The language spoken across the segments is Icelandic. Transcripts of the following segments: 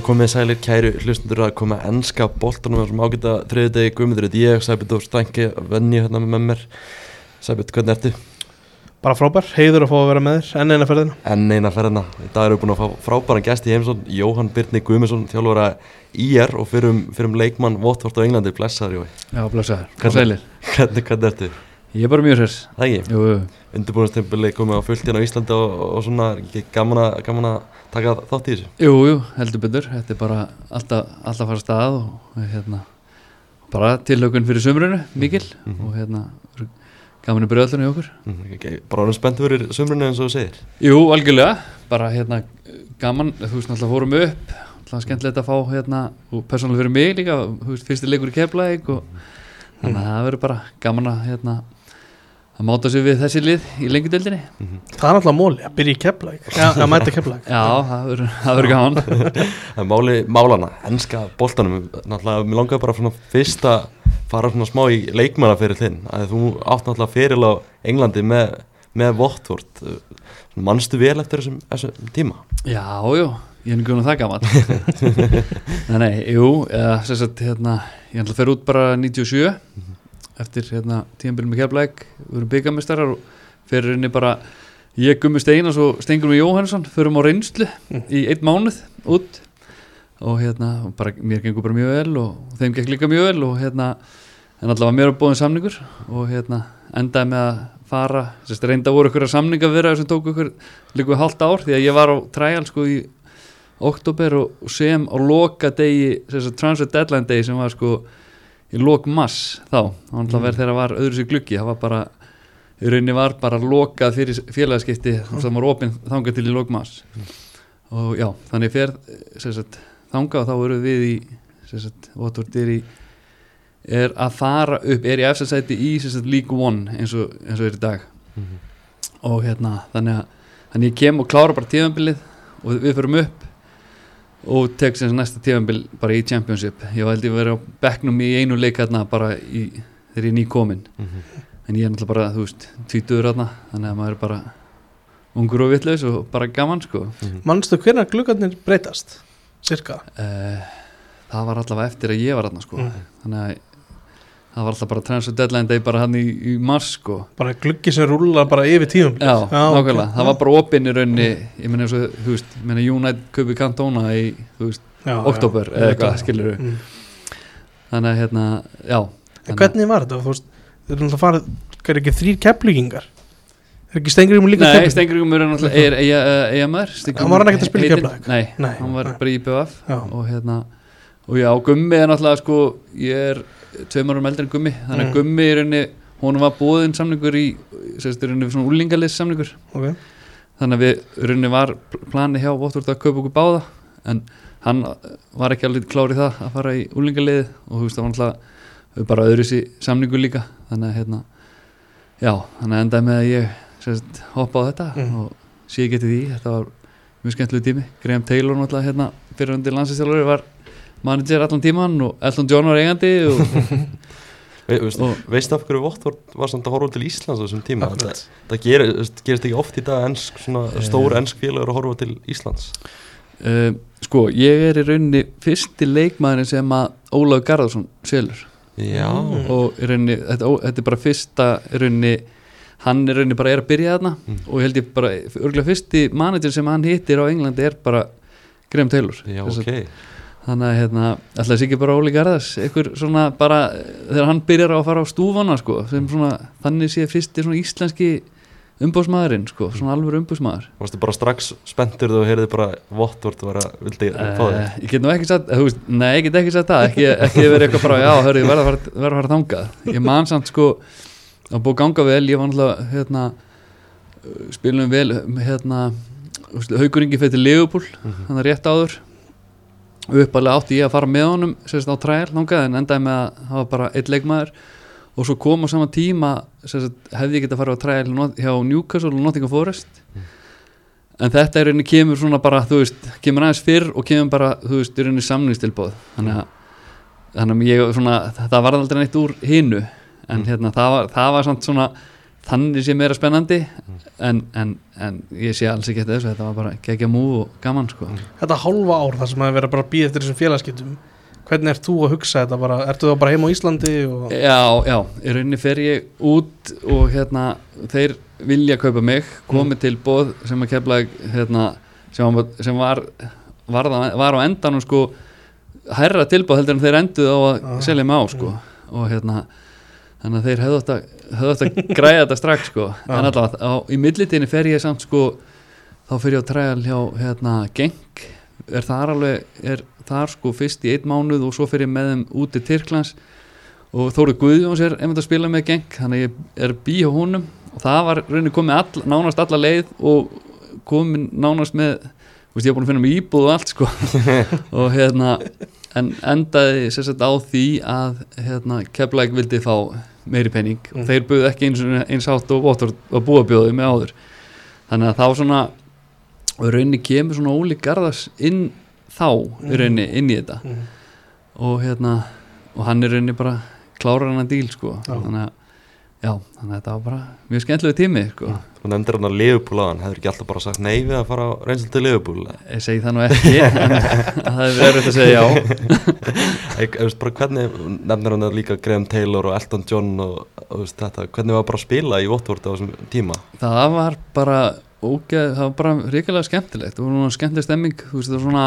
Já, komið sælir kæru hlustundur að koma ennska boltanum sem ágæta þriði degi Guðmundur, þetta ég, Sæbjörn Dór Stænki venni hérna með mér. Sæbjörn, hvernig ertu? Bara frábær, heiður að fá að vera með þér, enn eina ferðina. Enn eina ferðina, í dag erum við búin að fá frábæran gæst í heimsón Jóhann Birni Guðmundsson, þjálfur að IR og fyrir um, fyrir um leikmann Votvort á Englandi, blessaður Jói. Já, blessaður, Hvernig- hvað sælir? Hvernig, hvernig ertu? Ég er bara mjög hérs Það ekki? Undirbúinastempili komið á fullt hérna á Íslandi og, og svona, gaman að, gaman að taka þátt í þessu? Jú, jú, heldur betur. Þetta er bara alltaf, alltaf fara stað og hérna bara tilhaugun fyrir sumrunu, mikil. Mhm. og hérna gaman í bröðlunni í okkur. Mhm, ekki, Bara orðin spennt fyrir sumrunni eins og þú segir? Jú, algjörlega, bara hérna gaman, þú veist, náttúrulega fórum upp. Náttúrulega skemmtilegt að fá hérna og persónulega fyrir mig líka, þú veist, fyrsti leikur í keflæk og þannig að það verður bara gaman að hérna að máta sig við þessi lið í lengjudöldinni Mhm. Það er náttúrulega móli, að byrja í keflæk Já, að mæta keflæk Já, það verður- gaman. Máli málana, ennska boltanum náttúrulega, mér langaði bara svona fyrst að fara svona smá í leikmanna fyrir þinn. Að þú átt náttúrulega fyrir á Englandi með, með Votvort mannstu vel eftir þessum, þessum tíma? Já, jú, ég er nýgjóðan það gaman Nei, nei, jú eða, sem sagt, hérna, ég ætla að fer út bara 97 eftir hérna, tíðanbíl með keflæk við erum byggamestrar og fyrir henni bara ég gummi Steinas og Stengur með Jóhannsson förum á reynslu í einn mánuð út. Og hérna, og bara, mér gengur bara mjög vel og þeim gekk líka mjög vel og hérna en allavega mér var búin samningur og hérna endaði með að fara sérst, reynda voru ykkur að samninga vera sem tók ykkur líka hálft ár því að ég var á trial sko í oktober og, og sem á loka degi sérst, transfer deadline degi sem var sko í lok mass þá þá mm. verð þegar var öðru sér gluggi það var bara, í rauninni var bara lokað fyrir félagaskipti mm. það var opinn þangað til í lok mass og já, þannig fer sérst, þangað og þá eru við í Votvort er að fara upp, er í eftirsæti í sérst, League One eins og, eins og er í dag. Og hérna þannig að þannig ég kem og klára bara tíðanbilið og við förum upp og tek sem næsta tíðanbil bara í Championship. Ég held ég að vera á bekknum í einu leik hérna bara í, þegar ég er nýkomin en ég er náttúrulega bara, þú veist, tvítuður hérna þannig að maður er bara ungur og vitlaus og bara gaman sko. Manstu hvernig gluggarnir breytast? Cirka uh, það var allavega eftir að ég var hérna sko. Mm. þannig að það var alltaf bara transfer deadline day bara hann í, í mars sko Bara gluggi sem rúlar bara yfir tíum Já, nákvæmlega, ok. það var bara opinn í rauninni ég meina eins og, þú veist, ég meina United köpi Cantona í, þú veist, já, oktober já. eða eitthvað, skilur Mm. þannig að hérna, já En hvernig var þetta? Þú veist, þeir eru náttúrulega farið er ekki þrýr keflugingar Er ekki stengri um líka Nei, Keflavík? Stengriðum er eiga, eiga maður Hann var hann ekkert að spila Keflavík? Nei, Nei, hann var nei. bara í BVF Já. og hérna, og já, Gummi er náttúrulega sko, ég er tveim árum eldri en Gummi, þannig að Mm. Gummi er rauninni, hún var búðin samningur í sérst, er rauninni svona úlingalist samningur Ok. þannig að við rauninni var plani hjá Votvort að kaupa okkur báða en hann var ekki alveg klár í það að fara í úlingaliði og þú veist það var náttúrulega bara öðru sér samningu líka þannig að hérna já, þannig að endaði með að ég sérst, hoppa á þetta Mm. og sé til því þetta var mjög skemmtilegu tími Graham Taylor náttúrulega hérna fyrir undir landsinsjálfur var manager allan tíman og Elton John var eigandi og, veist, og Veistu af hverju Votvort var samt að horfa til Íslands á þessum tíma? Það, það gerir, veist, gerist ekki oft í dag ensk, svona Eh. stór ensk félagur að horfa til Íslands uh, sko, ég er í rauninni fyrsti leikmaðurinn sem að Ólaf Garðarsson selur Já, Mm. og í rauninni, þetta, þetta er bara fyrsta í rauninni, hann er í rauninni bara er að byrja þarna Mm. og held ég bara, örgulega fyrsti manager sem hann hittir á Englandi er bara Graham Taylor já, ok þannig að hérna, alltaf sé ekki bara Óli Garðars? Einhver svona bara eh, þegar hann byrjar á að fara á stúfana sko, svona, þannig sé fyrsti svona íslenski umbóðsmaðurinn sko, svona alveg umbóðsmaður Varstu bara strax spenntur þegar þú heyrði bara Votvort var að vildi fá þig? Uh, ég get nú ekki sagt, þú veist, nei, ég get ekki sagt það. Ekki, ekki verið eitthvað bara, já, hörru, ég verð að fara, fara þangað. Ég man samt sko að búið ganga vel, ég var náttúrulega hérna, spilum vel hérna, hauguringi til Leopold, rétt áður uppalega átti ég að fara með honum sérst á træl þangað, en endaði með að hafa bara eitt leikmaður. Og svo kom á sama tíma sérst, hefði ég getað að fara á træl hjá Newcastle og Nottingham Forest. En þetta er rauninni kemur svona bara þú veist, kemur aðeins fyrr og kemur bara þú veist, er rauninni samningstilbóð þannig að, þannig að ég svona það var aldrei neitt úr hinu. En hérna það var, það var samt svona þannig sé meira spennandi en, en, en ég sé alls ekki eftir þessu þetta var bara gegja mú og gaman sko. Þetta hálfa ár þar sem að vera bara að býða eftir þessum félagskiptum Hvernig ert þú að hugsa þetta bara? Ertu þá bara heim á Íslandi og... Já, já, í rauninni fer ég út og hérna, þeir vilja kaupa mig, komið til bóð sem að kefla hérna, sem, var, sem var, var, var á endanum sko hærra tilbúð heldur en þeir enduð á að Ah, selja mig á sko og hérna þannig að þeir hefðu átt að, hefðu átt að græða þetta strax sko. En allavega á, í millitíðinni fer ég samt sko þá fer ég á træal hjá hérna geng er þar alveg, er þar sko fyrst í einn mánuð og svo fer ég með þeim út til Tyrklands. Og Þóri Guðjóns er einmitt að spila með geng þannig ég er bí hjá honum. Og það var rauninni komið all, nánast alla leið og komið nánast með veist ég var búin að finna mig íbúð og allt sko. Og hérna en endaði sérstaklega á því að hérna Keflæk vildi fá meiri penning og Mm. þeir buðu ekki eins, eins átt og Votor að búa bjóði með áður þannig að þá svona og rauninni kemur svona Óli Garðars inn þá í rauninni inn í þetta Mm. og hérna og hann er rauninni bara klárar hann að díl sko Já. þannig að já, þannig að þetta var bara mjög skemmtilegu tími sko. Þú nefndir hann að Liverpool aðan, hefur ekki alltaf bara sagt nei við að fara á reynslu til Liverpool? Ég segi það nú ekki en það er verið að segja já. Ég veist bara hvernig, nefndir hann að líka Graham Taylor og Elton John og, og veist, þetta, hvernig var bara að spila í Watford á þessum tíma? Það var bara ógeð, það var bara ríkilega skemmtilegt. Það var svona skemmtileg stemming þú veist það var svona,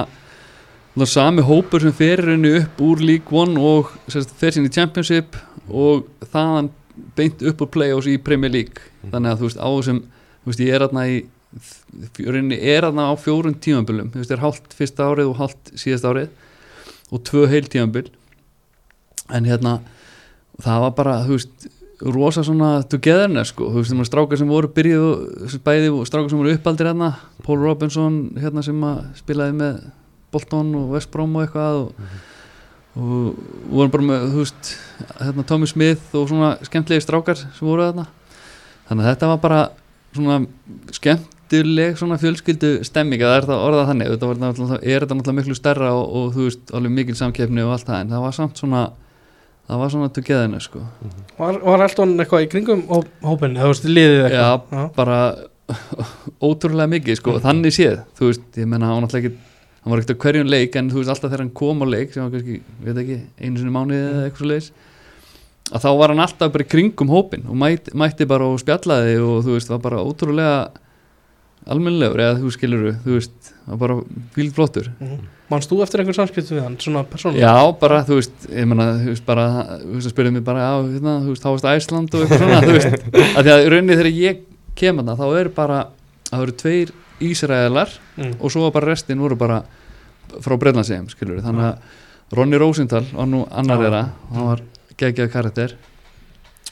svona sami hópur sem ferir henni upp úr League One og sérst, sín í Championship og þaðan beint upp úr play-offs í Premier League. Þannig að þú veist á þessum veist ég er aðna í rauninni er aðna á fjórun tímabölum þú veist er hálft fyrsta árið og hálft síðast árið og tvö heil tímabil. En hérna það var bara þú veist rosa svona togetherness sko, þú veist, þeim strákar sem voru byrjuð og bæði og strákar sem voru uppaldir hérna, Paul Robinson hérna sem að spilaði með Bolton og West Brom og eitthvað og, og voru bara með þú veist, hérna Tommy Smith og svona skemmtlegi strákar sem voru þarna. Þannig að þetta var bara svona skemmtileg svona fjölskyldu stemming að það er það orðað þannig? Þetta var, náttúrulega- er þetta náttúrulega miklu stærra og, og þú veist, alveg mikil samkeppni og allt það en það var samt svona það var svona togetherness sko. Var, var Elton eitthvað í kringum hó, hópin? Þú veist, liðið eitthvað? Já, bara ótrúlega mikið sko, þannig séð þú veist, ég menna, hann var náttúrulega ekki hann var ekkert á hverjum leik, en þú veist, alltaf þegar hann kom á leik sem var kannski, veit ekki, einu sinni mánuði eða eitthvað svo leiðis að þá var hann alltaf bara í kringum hópin og mætti, mætti bara og spjallaði og þú veist, var bara ótrúlega almennilegur, eða þú skilur þú veist, var bara fílflottur Mhm. Manst þú eftir einhver samskiptum við hann, svona persónulega? Já, bara, þú veist, ég meina, þú veist, bara, þú veist, spyrðum mig bara, já, hérna, þú veist, veist Æsland og eitthvað svona, þú veist, að því að rauninni þegar ég kem að þá eru bara, það eru tveir Ísraelar Mm. og svo var bara restin voru bara frá Breitlandsegum, þannig að Ronny Rosenthal var nú annar þeirra, hann var geggjað karakter.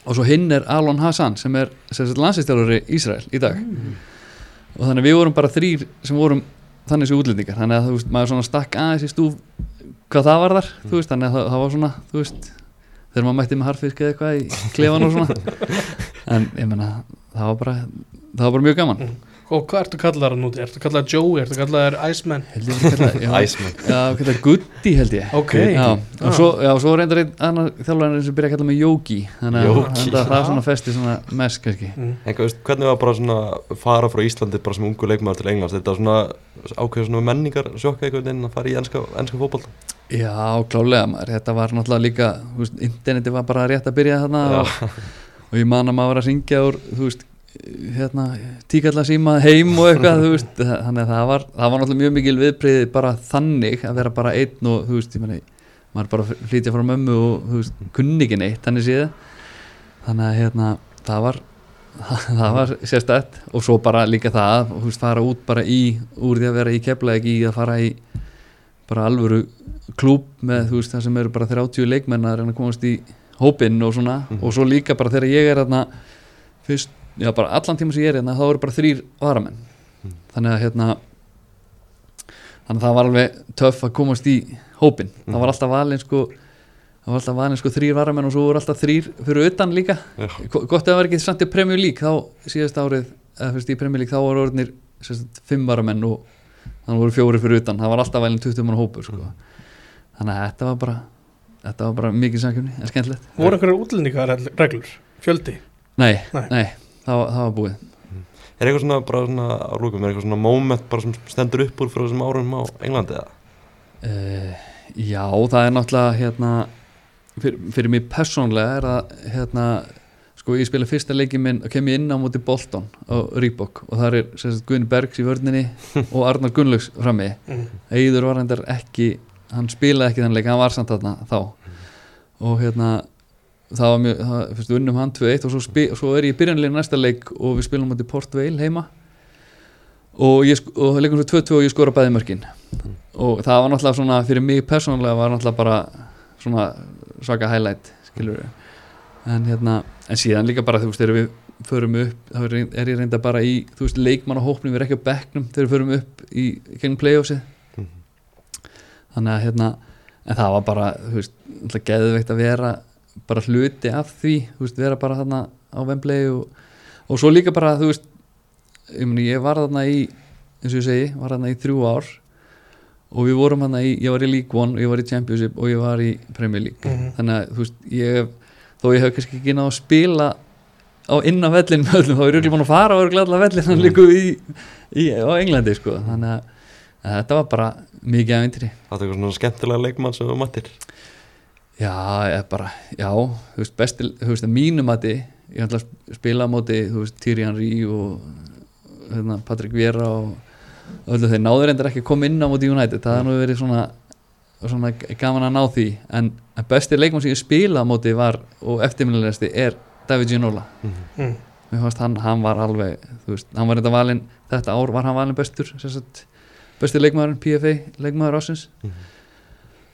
Og svo hinn er Alon Hassan sem er landsistjálfari Ísrael í dag. Og þannig við vorum bara þrýr sem vorum þannig sem útlendingar. Þannig að þú veist, maður svona stakk aðeins í stúf hvað það var þar, þú veist, þannig að það, það var svona þú veist, þegar maður mætti með harfisk eða eitthvað í klefan og svona. En ég menna, það var bara það var bara mjög gaman Og hvað ertu kallaðar hann úti? Ertu kallaðar Joey? Ertu kallaðar Iceman? held ég að kalla já, Iceman já, kalla Gutti held ég Ok já, og Ah. svo, já, svo reyndar einn annar þjálfarinn sem byrja að kalla mig Yogi þannig að Yogi. þannig að það er svona festi svona mest kannski Mm. En hvað, veist, hvernig var bara svona að fara frá Íslandi bara sem ungu leikmaður til Englands þetta var svona ákveð svona menningar sjokka einhvern veginn að fara í ennska, ennska fótboll Já, klálega maður, þetta var náttúrulega líka þú veist, interneti var bara rétt að byrja þarna og, og ég man að maður var að syngja úr, þú veist, hérna tíkalla síma heim og eitthvað veist, þannig að það var, það var náttúrulega mjög mikil viðbriði bara þannig að vera bara einn og þú veist, ég meni maður bara að flytja frá mömmu og þú veist, kunni ekki neitt, þannig séð þannig að hérna, það var það var sérstætt og svo bara líka það, þú veist, fara út bara í, úr því að vera í keflaðið í að fara í bara alvöru klúb með þú veist það sem eru bara 30 leikmenn að reyna að komast í hópinn og svona Mhm. og svo líka bara þegar ég er þarna fyrst, já bara allan tíma sem ég er hérna þá eru bara þrýr varamenn Mhm. þannig að hérna þannig að það var alveg töff að komast í hópinn, það var Mhm. alltaf valinn sko það var alltaf valinn sko þrýr varamenn og svo voru alltaf þrýr fyrir utan líka Já. Go- gott að það var ekki samt í Premier League þá síðast árið, eða fyrst í Premier League þá voru orðnir sérst, fimm varamenn og þannig voru fjóri fyrir utan, það var alltaf valinn 20 mann hópur sko. þannig að þetta var bara þetta var bara mikið samkjöfni, en skemmtilegt Voru einhverjar útlendingar reglur? Fjöldi? nei, Nei. nei, það, það var búið Er eitthvað svona, bara svona á lókum, er eitthvað svona moment bara sem stendur upp úr frá þessum árum á Englandi eða? Uh, já, það er náttúrulega hérna, fyrir, fyrir mig persónlega er að hérna, sko ég spila fyrsta leikin minn og kem ég inn á móti Bolton á Reebok og það er sem sagt, Guðni Bergs í vörninni og Arnar Gunnlaugs frammi Mm. Eiður var reyndar ekki hann spilaði ekki þann leik, hann var samt þarna þá og hérna það var mjög, það, fyrst, unnum hann 2-1 og svo, spi, svo er ég í byrjanlega næsta leik og við spilum móti Port Vale heima. Og, ég, og leikum svo 2-2 og ég skora bæði mörkin. Og það var náttúrulega svona fyrir mig persónulega var náttúrulega bara svona svaka highlight skilur en hérna en síðan líka bara þú veist þegar við förum upp þá er, ég reynda bara í þú veist leikmannahópnum við erum ekki á bekknum þegar við förum upp í gegn playoffsið. Þannig að hérna en það var bara þú veist náttúrulega geðveikt að vera bara hluti af því þú veist vera bara þarna á Wembley og, og svo líka bara þú veist ég, meni, ég var þarna í eins og ég segi var þarna í þrjú ár og við vorum þarna í, ég var í League One og ég var í Championship og ég var í Premier League. Mhm. þannig að þú veist ég þó ég hef kannski ekki náð að spila á inn á vellin með öllum þá er ég búin að fara á örugglega alla vellin hann líku í, í, á Englandi sko. Þannig að, að þetta var bara mikið aðvindri Það er eitthvað svona skemmtilega leikmann sem þú mattir Já, ég bara, já, þú veist, besti, þú veist, mínum að ég ætla að spila á móti, þú veist, Thierry Henry og hérna, Patrick Vieira og öllu þeir náður reyndar ekki að koma inn á móti United, það er nú verið svona, svona gaman að ná því, en en besti leikmann sem ég spila á móti var, og eftirminnilegasti, er David Ginola. Mm. Mér fannst hann, hann var alveg, þú veist, hann var reynda valinn, þetta ár var hann valinn bestur, sem sagt, besti leikmaðurinn, PFA, leikmaður ásins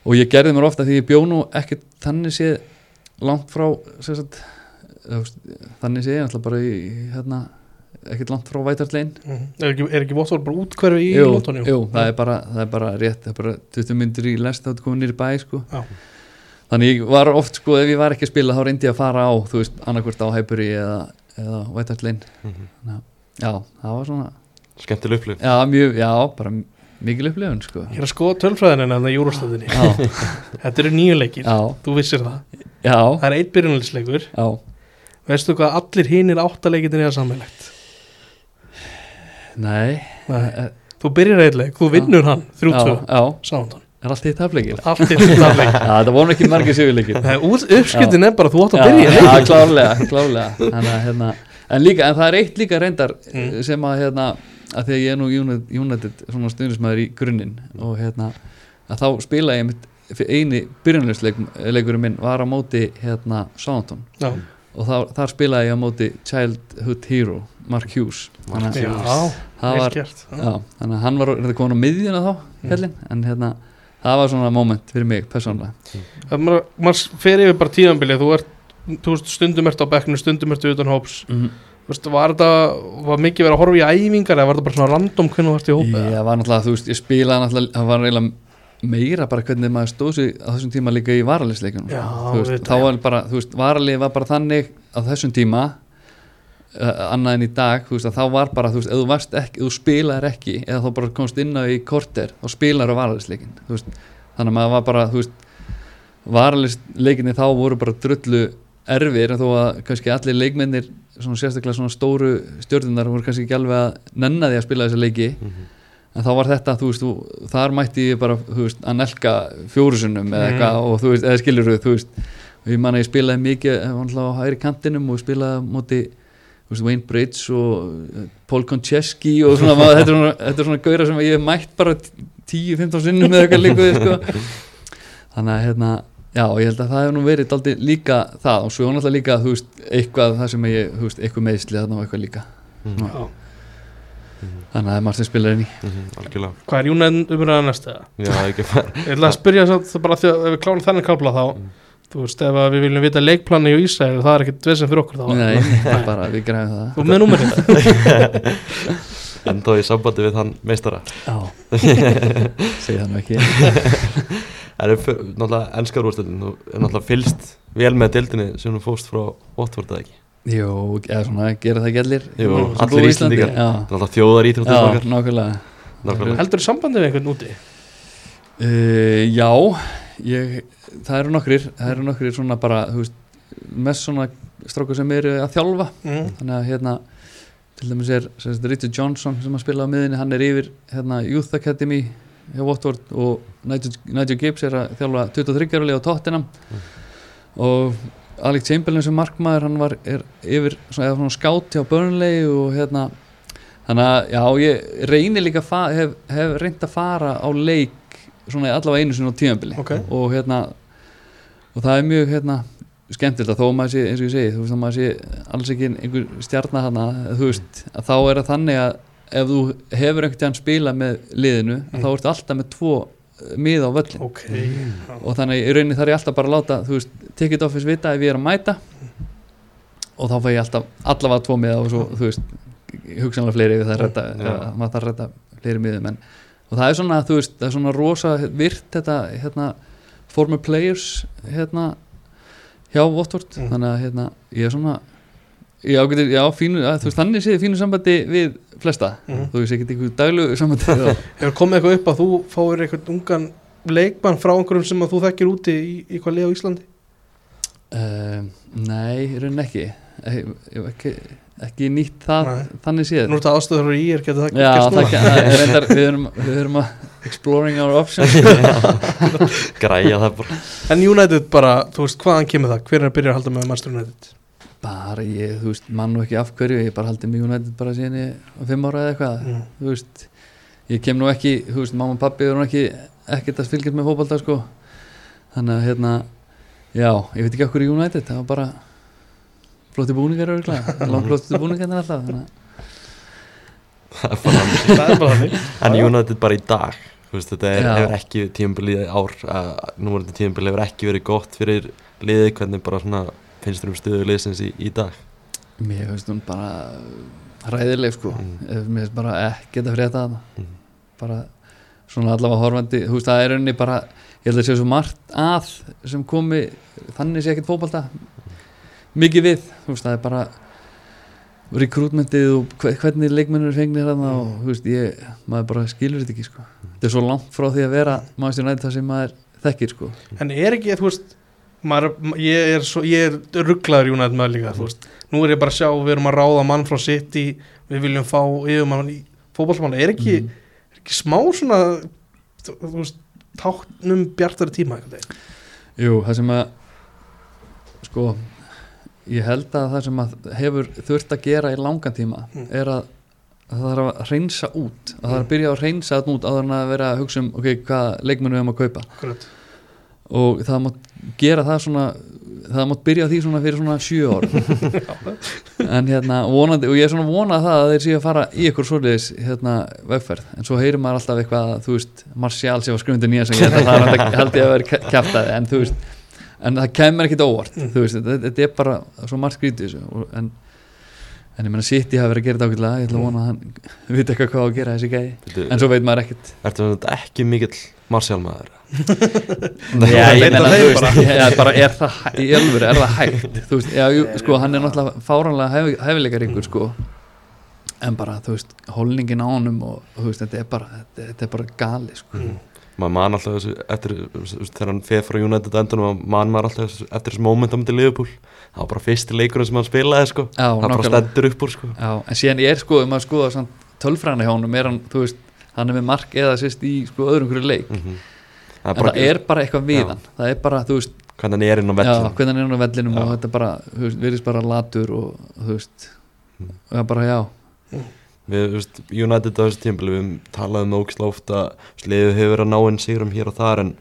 og ég gerði mér ofta því ég bjó nú ekkert þannig séð langt frá sagt, þannig séð ég ætla bara í hérna, ekkert langt frá Vætartlein Mm. Er ekki, er ekki Votvort bara útkverfi í London? jú, það er bara, það er bara rétt það er bara 20 myndir í lest þá er komið nýri bæ sko. Já. þannig ég var oft sko, ef ég var ekki að spila þá reyndi ég að fara á, þú veist, annarkvort á Hæpuri eða, eða Vætartlein já, það var svona Skemmtileg upplif já, mjög, já, bara mikil upplifun sko. Ég er að skoða tölfræðin en það júrastöðinni já, Þetta eru nýju leikir, já, þú vissir það. Já, Það er eitt byrjunalisleikur Veistu hvað allir hinir áttaleikitin er sammeilegt nei, Nei. Eh, Þú byrjar eitt leik, þú vinnur hann já, 3-2 já, Sándon er allt í er leik Já, það voru ekki margir út- Uppskriftin er bara þú átt að byrja já, leik. klárlega, klárlega. Þannig að hérna En líka, en það er eitt líka reyndar Mm. sem að hérna, að því að ég er nú United, United svona stundismæður í grunninn og hérna, að þá spila ég mitt eini byrjunlegsleikurinn minn var á móti hérna Southampton. Já, og þá, þar spilaði ég á móti Childhood Hero, Mark Hughes. Þannig að vel var, gert já, þannig að hann var þetta komin á miðjuna þá, Mm. hellin en hérna, það var svona moment fyrir mig persónlega Það maður, maður fer yfir bara tíðanbilið þú ert, þú veist, stundum ert á bekknu stundum ert utan hóps. Mm Þú veist, var þetta, var mikið verið að horfa í æfingar eða var þetta bara svona random hvernig þú varst í hópa Ég var náttúrulega, þú veist, ég spilaði náttúrulega, það var eiginlega meira bara hvernig maður stóð sig á þessum tíma líka í auðvitað, þá var bara, þú veist, varalið var bara þannig á þessum tíma uh, annað en í dag, þú veist, að þá var bara þú veist, ef þú varst ekki, þú spilaðir ekki eða þá bara komst inn á í korter þá spilaður á varalisleikin, þú veist. Þannig að maður var bara, þú veist varalisleikinni þá voru bara drullu erfir en þó að kannski allir leikmennir svona sérstaklega svona stóru stjórnunar voru kannski ekki alveg að nenna því að spila þessa leiki. En þá var þetta, þú veist, þú, þar mætti ég bara, þú veist, að nelka fjórusunum eða Mm. eitthvað og þú veist, eða skilur þú veist, og ég man að ég spilaði mikið eh, á hægri kantinum og spilaði veist, Wayne Bridge og eh, Paul Konchesky og svona, maður, þetta er svona, þetta er svona gauðra sem ég hef mætt bara 10-15 sinnum eða eitthvað líka við, sko. Þannig að, hérna, já, ég held að það hefur nú verið daldi líka það og svo náttúrulega líka, þú veist, eitthvað það sem ég, þú veist, eitthvað meðsli þarna og eitthvað líka. Já. þannig að það er margt sem spilar inn í. Mhm, Algjörlega. Hvað er Júnæðin umræða næstu það? Já, ekki bara Ég ætla að spyrja samt bara því að ef við klárum þennan kápla þá Þú veist, ef að við viljum vita leikplani í Ísrael það er ekkert vesinn fyrir okkur þá. Nei, það er bara, við græðum það. Þú með númerið. Enda í sambandi við þann meistara. Já. Segja það nú ekki Það er náttúrulega ennskar úrstöldin Þú er náttúrulega fylst vel með dildinni sem þú fóst frá Watford eða ekki Jú, eða svona, gera það ekki allir Jú, sem allir búa í Íslendingar. Já, Náttúrulega þjóðar íþróttum já nákvæmlega Nákvæmlega. Heldur þú sambandi við einhvern úti? uh, Já, ég, það eru nokkrir Það eru nokkrir svona bara, þú veist Mest svona strákur sem eru að þjálfa mm. þannig að hérna til dæmis er Richard Johnson sem að spila á miðinni hann er yfir hérna, Youth Academy hjá Watford og Nigel, Gibbs er að þjálfa 23 ára á Tottenham og Alex Chamberlain sem markmaður hann var er yfir svona, svona skátt hjá Burnley og hérna þannig að já ég reynir líka hef, hef reynd að fara á leik svona allavega einu sinni á tímabili Ok. og hérna og það er mjög hérna skemmtilegt að þó maður sé, eins og ég segi þú veist að maður sé alls ekki einhver stjarnar hana þú veist, að þá er það þannig að ef þú hefur einhvern tíðan spila með liðinu, mm. þá ertu alltaf með tvo eh, mið á völlin ok og þannig að í rauninni þarf ég alltaf bara að láta þú veist, ticket office vita ef ég er að mæta og þá fæ ég alltaf allavega tvo miða og svo, þú veist hugsanlega fleiri við það að redda, Já. eða maður þarf að redda fleiri miðum en, og það er svona, þú veist, það er svona rosa virt þetta, hérna former players, hérna hjá Watford, Mm. þannig að hérna, ég er svona já, getur, já, fínu, að, þú veist, þannig séð fínu sambandi við flesta, Mhm. þú veist, ekki einhver daglu sambandi Hefur komið eitthvað upp að þú fáir eitthvað ungan leikmann frá einhverjum sem að þú þekkir úti í, í hvað liða á Íslandi? Uh, nei, í rauninni ekki Ég- ég hef ekki, ekki nýtt það Nei. þannig séð Nú er þetta aðstöður í er, getur það Já, gerst það, er reyndar, við, erum, við erum að exploring our options græja það bara En United bara, þú veist, hvaðan kemur það? Hver er að byrja að halda með Manchester United? Bara ég, þú veist, mann nú ekki af hverju ég bara haldið mig United bara síðan ég var fimm ára eða eitthvað, Mm. þú veist ég kem nú ekki, þú veist, mamma og pappi eru nú ekki ekkert að fylgjast með fótbolta sko. Þannig að hérna já, ég veit ekki okkur í United, það var bara flotti búningar flotti búningar alltaf, þannig að Það er bara þannig. Það bara þannig. En United bara í dag veist, þetta er, hefur ekki tímabilið ár að núverandi tímabilið hefur ekki verið gott fyrir liðið hvernig bara svona finnst þér um stöðu liðsins í, í dag Mér finnst hún bara ræðileg sko Mm. mm. Mér finnst bara ekkert að frétta það Mm. bara svona allavega horfandi þú veist það er rauninni bara ég held að sé svo margt að sem komi þannig sé ekkert fótbalta mikið við, þú veist það er bara rekrútmentið og hve- hvernig leikmennur fengnir þarna og þú veist ég, maður bara skilur þetta ekki sko þetta er svo langt frá því að vera maður nætt það sem maður þekkir sko En er ekki, þú veist maður, ég er, er rugglaður United með líka, veist Nú er ég bara að sjá, við erum að ráða mann frá City Við viljum fá yfirmann í fótballmann Er ekki, Mhm. er ekki smá svona veist, táknum bjartari tíma veginn? Jú, það sem að sko ég held að það sem að hefur þurft að gera í langan tíma Mm. er að það þarf að reynsa út að það þarf að byrja að reynsa út áður en að vera að hugsa um ok, hvað leikmennu við erum að kaupa Akkurat. Og það mátt gera það svona það mátt byrja á því svona fyrir svona sjö ár. En hérna vonandi, og ég er svona vonað það að þeir séu að fara í ykkur svoleiðis hérna vegferð, en svo heyrir maður alltaf eitthvað að, þú veist, Martial sem var skrifundir nýja sem ég held að það held ég að vera kæftæði en þú veist, en það kemur ekkit óvart Mm. þú veist, þetta, þetta er bara svo margt skrítið en, en ég menna City hafi verið að gera þetta ákveðlega, ég ætla að vona að hann viti eitthvað hvað að gera þessi gæði, en svo veit maður ekkit Ertu þetta ekki mikill Martial maður? Já, ég ég, bara, er það, í alvöru, er það hægt? Þú veist, já, jú, sko, hann er náttúrulega fáranlega hef, hefileikaríkur, sko. En bara, þú veist, holningin á honum og, og þú veist, þetta er bara þetta, þetta er bara gali, sko. Mm. Maður man alltaf þessu eftir þegar hann feð frá United endunum man maður alltaf þessu, eftir þessu momentum til Liverpool. Það var bara fyrsti leikurinn sem hann spilaði sko. Já, það bara stendur upp úr sko. Já, en síðan er, sko, um að skoða samt tölfræðina hjá honum, er hann, þú veist hann er með mark eða sérst í, sko, öðrum hverju leik. Mm en það er bara eitthvað við Já. hann. Það er bara, þú veist, hvernig hann er inn á já, vellin hvernig hann er hann á vellinum og þetta bara, þú veist, virðist bara latur og, þú veist, Mm. og það bara, já við, veist, United á þessu tímpili við talaðum ógislega ofta sliðið hefur verið að ná inn sigrum hér og þar en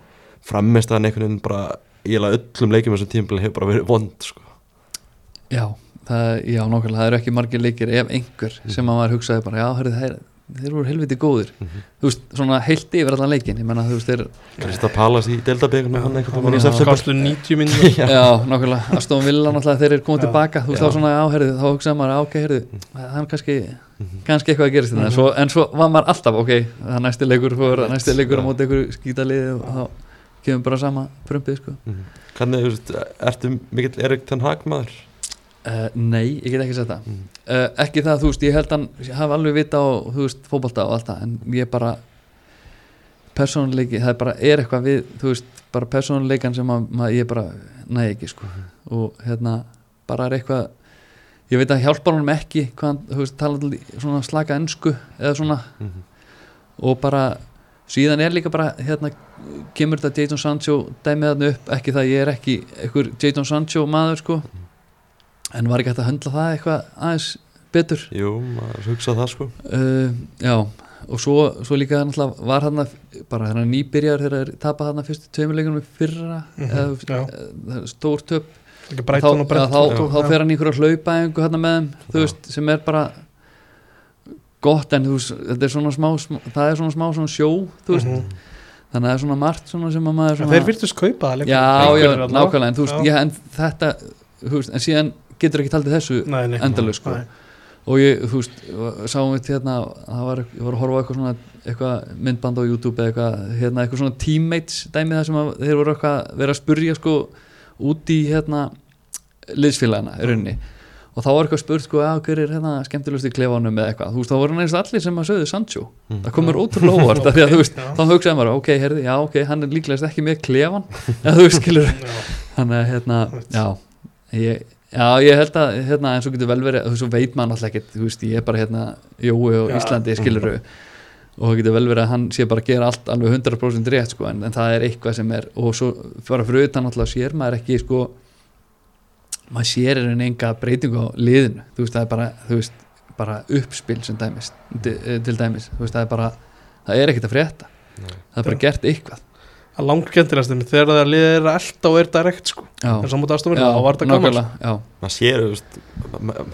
framist að einhvern veginn bara í alveg öllum leikjum á þessu tímpili hefur bara verið vond sko. Já, það, já, nákvæmlega, það eru ekki margir leikir ef einhver Mhm. sem að maður hugsaði bara, já, hörðu, þeir, þeir voru helviti góðir. Mhm. þú veist, svona heilt yfir allan leikin ég menna, þú veist, þeir, Krista Pallas í Það september. Skástu 90 minn Já. nákvæmlega. Aston Villa, náttúrulega, þeir eru komið tilbaka. Þú veist, þá svona, já, herðu, þá hugsaði maður, ok, herðu það er kannski, Mhm. kannski eitthvað að gerast þetta, en, svo, en svo var maður alltaf, ok það er næsti leikur, fór, næsti leikur á móti einhverju skítaliði og þá kemur bara sama prumpið, sko. Mhm. hvernig, þú veist, ertu mikill Erik Ten Hag maður? Uh, Nei, ég get ekki sett það. Mhm. uh, ekki það, þú veist, ég held hann hafa alveg vita á, þú veist, fótbolta og allt það en ég bara persónuleiki, það er bara, er eitthvað við þú veist, bara persónuleikan sem að, að ég bara næ ekki, sko. Og hérna, bara er eitthvað ég veit að hjálpar honum ekki hvað hann, þú veist, tala svona slaka ennsku eða svona. Mhm. og bara síðan er líka bara hérna kemur þetta Jadon Sancho dæmið þarna upp, ekki það ég er ekki einhver Jadon Sancho maður sko en var ekki hægt að höndla það eitthvað aðeins betur Jú, maður hugsa það sko uh, já og svo, svo líka náttúrulega var hann bara hérna nýbyrjar þegar þeir tapa hann fyrstu tveimilegunum fyrra eða, já. eða, stór töp þá, já, þá, Já. þá fer hann í einhverja hlaupaðingu hérna með þeim, þú Já. veist, sem er bara gott en þú veist, þetta er svona smá, smá það er svona smá svona sjó, þú veist Mhm. þannig að það er svona margt svona sem að maður svona, Þeir virtust kaupa það já, já, nákvæmlega en þú veist, Já. ég, en þetta þú veist, en síðan getur ekki taldið þessu endalaust sko. Og ég, þú veist, sáum við hérna það var, ég var að horfa á eitthvað svona eitthvað myndband á YouTube eða eitthvað hérna, eitthvað svona teammates dæmi það sem að þeir voru eitthvað verið að spurja sko út í hérna liðsfélagana í rauninni. Og þá var eitthvað spurt sko að hver er hérna skemmtilegust í klefanum eða eitthvað, þú veist, þá voru neins allir sem að sögðu Sancho, Mm. það komur ótrúlega óvart af því að veist, þá hugsaði maður ok, herði, já, ok, hann er líklegast ekki með klefan. Eða þú veist, skilur þannig að hérna, já ég, já, ég held að hérna, eins og getur vel verið, þú veit maður alltaf ekkert þú veist, ég er bara hérna, Jói og Já. Íslandi skiluru og það getur vel verið að hann sé bara að gera allt alveg 100% rétt sko, en, en það er eitthvað sem er og svo bara fyrir utan alltaf sér maður ekki sko maður sér er enga breytingu á liðinu. Þú veist, það er bara, þú veist, bara uppspil sem dæmis, til, dæmis. Þú veist, það er bara, það er ekkert að frétta. Nei. það er bara gert eitthvað Það er langt skemmtilegast en þegar það liðir er elda og er direkt sko. En samt aðstofinu, þá var þetta gaman sko. maður sér, veist,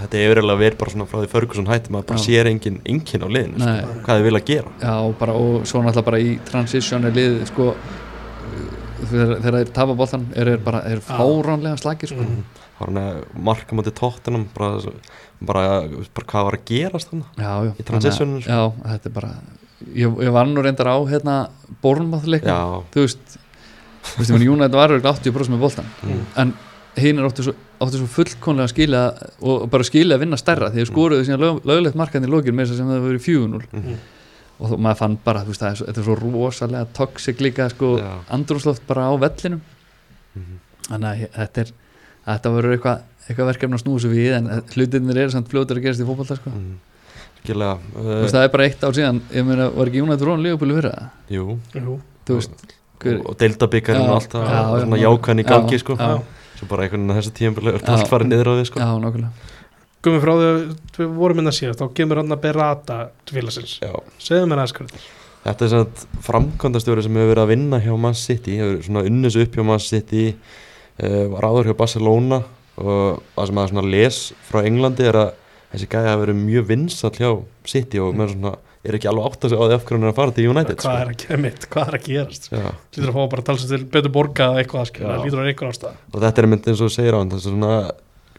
þetta hefur eiginlega verið bara svona frá því Ferguson hætti, maður bara Já. sér engin engin á liðinu, sko, hvað þið vilja gera. Já, bara, og svo náttúrulega bara í transition er lið sko þegar, þegar þeir tapa boltan er, er bara er fáránlega slagir sko. Mhm. það hann að marka mútið tóttunum bara, bara, bara hvað var að gerast þannig Í að- já, þetta er bara ég, ég var nú reyndar á hérna Bornmáþleikum, já, þú veist þú veist, Júnætt var örugglega 80% með boltan mm, en hinn er áttu svo, svo fullkonlega að skila og bara skila að vinna stærra því að skoruðu síðan lög, löglegt markaðin í lókin með þess að sem það verið 4-0 mm, og þó, maður fann bara, þú veist, það er svo, þetta er svo rosalega toxic líka, sko, Já. andrúsloft bara á vellinum. Mm, þannig að þetta er þetta verður eitthvað, eitthvað verkefni að snúa svo við en hlutinir eru samt fljótur að gerast í fótbolta sko. mm. Skilja, þú uh, veist það er bara eitt ár síðan ég meina var ekki Jónættur Rón fyrir það jú Jú. þú veist hver, og deildabikkarinn og allt það svona já. jákvæðin í gangi sko já. svo bara einhvern veginn þessi tíðanbili er Já. allt farið niður á því sko já, nákvæmlega Gummi frá því að við vorum inn að síðast þá kemur hann að berata Já. Segðu mér aðeins hvernig Þetta er svona framkvæmdastjóri sem hefur verið að vinna hjá Man City, hefur svona unnið sig upp hjá Man City, uh, var áður hjá Barcelona og það sem svona les frá Englandi er að þessi gæði hafi verið mjög vinsall hjá City og með svona er ekki alveg átt að segja á því af hverju hann er að fara til United Hvað er að gera mitt, hvað er að gerast. Lítur að fá bara að tala sér til betur borga eða eitthvað skilja, Já. lítur að eitthvað ástæða. Og þetta er mynd eins og þú segir á hann þessi svona,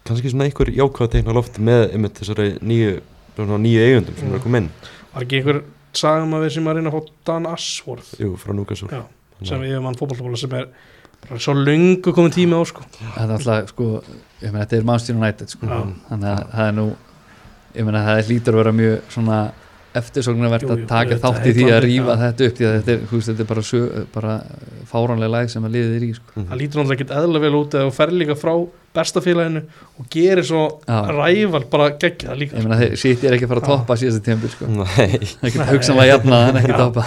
kannski svona einhver jákvæða teikna lofti með einmitt þessari nýju, svona nýju eigundum sem Mm. er að koma inn. Var ekki einhver sagum að við sem að reyna að fá Dan Ashworth? Jú, frá Núkasúl Já, sem við mann fótballtabóla sem er bara svo löngu komið tími á sko. Þetta er alltaf sko ég meina þetta er Manchester United sko. Þannig að það er nú ég meina það hlýtur að vera mjög svona eftirsóknarvert að taka þátt í því að já. þetta upp því að þetta er, þú veist, þetta er bara, sjö, bara fáránlega læg sem að liðið er í sko. Mhm. Það lítur náttúrulega ekki eðla vel út eða þú fer líka frá besta félaginu og gerir svo Já. ræval bara geggja það líka ég meina þeir sitt er ekki að fara að toppa síðasta tímpil sko. Nei, það Nei. getur hugsanlega jafnað en ekki toppa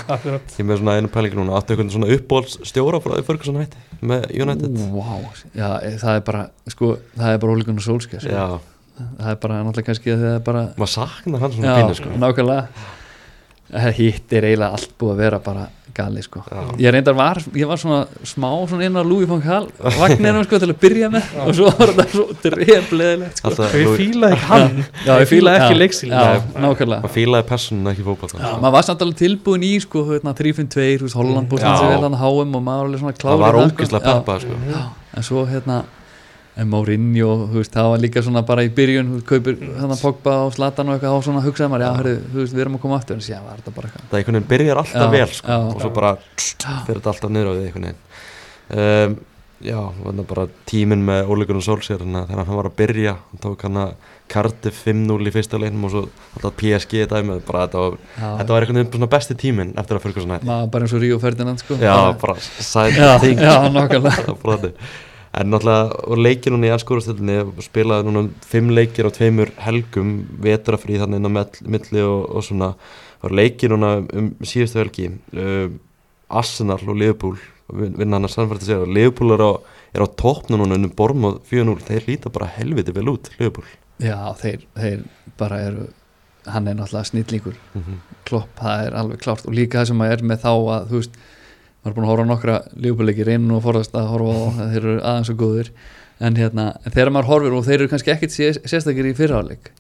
ég með svona einu pælingi núna áttu einhvern svona uppbólsstjóra frá því Ferguson hætti með United Ú, vá, já, e, það er bara sko, það er bara ólíkun og sólskja sko. Já, það er bara náttúrulega kannski að það er bara maður saknar hann svona já, pínu sko nákvæmlega Eh, hitt er eiginlega allt búið að vera bara gali sko Já. ég reyndar var, ég var svona smá svona inn á Louis van Gaal vagninum sko til að byrja með og svo var þetta svo drefleðilegt sko. Alltaf, Ég fílaði ekki hann Já, Ég fílaði ekki já. Já, Nei. nákvæmlega maður fílaði personuna ekki fókbalt Já, maður var samt alveg tilbúin í sko, hérna, 3-5-2, þú veist, Holland búið Já. sem vel hann HM og maður var alveg svona það ógislega sko. Já. peppað sko Já, en svo hérna en Mourinho, þú veist, það var líka svona bara í byrjun, þú veist, kaupir þannig Pogba og Zlatan og eitthvað, þá svona hugsaði maður, já, hörru, þú veist, við erum að koma aftur. En síðan var þetta bara eitthvað. Það einhvern veginn byrjar alltaf Já, vel sko. já. og svo bara fyrir þetta alltaf niður á því einhvern veginn. Um, já, þannig að bara tíminn með Ólegun og Solskjær þannig að hann var að byrja hann tók hann að Cardiff 5-0 í fyrsta leiknum og svo alltaf PSG dæmið bara þetta var, Já, þetta var einhvern veginn besti tíminn eftir að Ferguson og var. En náttúrulega voru leikir núna í ennskórastöldinni spilaði núna fimm leikir á tveimur helgum vetrafrí þannig inn á milli og, og svona. Voru leikir núna um síðustu helgi uh, Arsenal og Liverpool vin- vinna hann að sannfært að segja Liverpool er á, á toppnu núna unnum Bormóð 4-0 þeir líta bara helviti vel út Liverpool. Já, þeir, þeir bara eru hann er náttúrulega snillingur. Mm -hmm. klopp, það er alveg klárt. Og líka það sem maður er með þá að þú veist maður er búin að horfa nokkra lífbúleikir inn og forðast að horfa á þeir eru aðeins og góðir. En hérna, þegar maður horfir og þeir eru kannski ekkit sé- sérstakir í fyrraáleik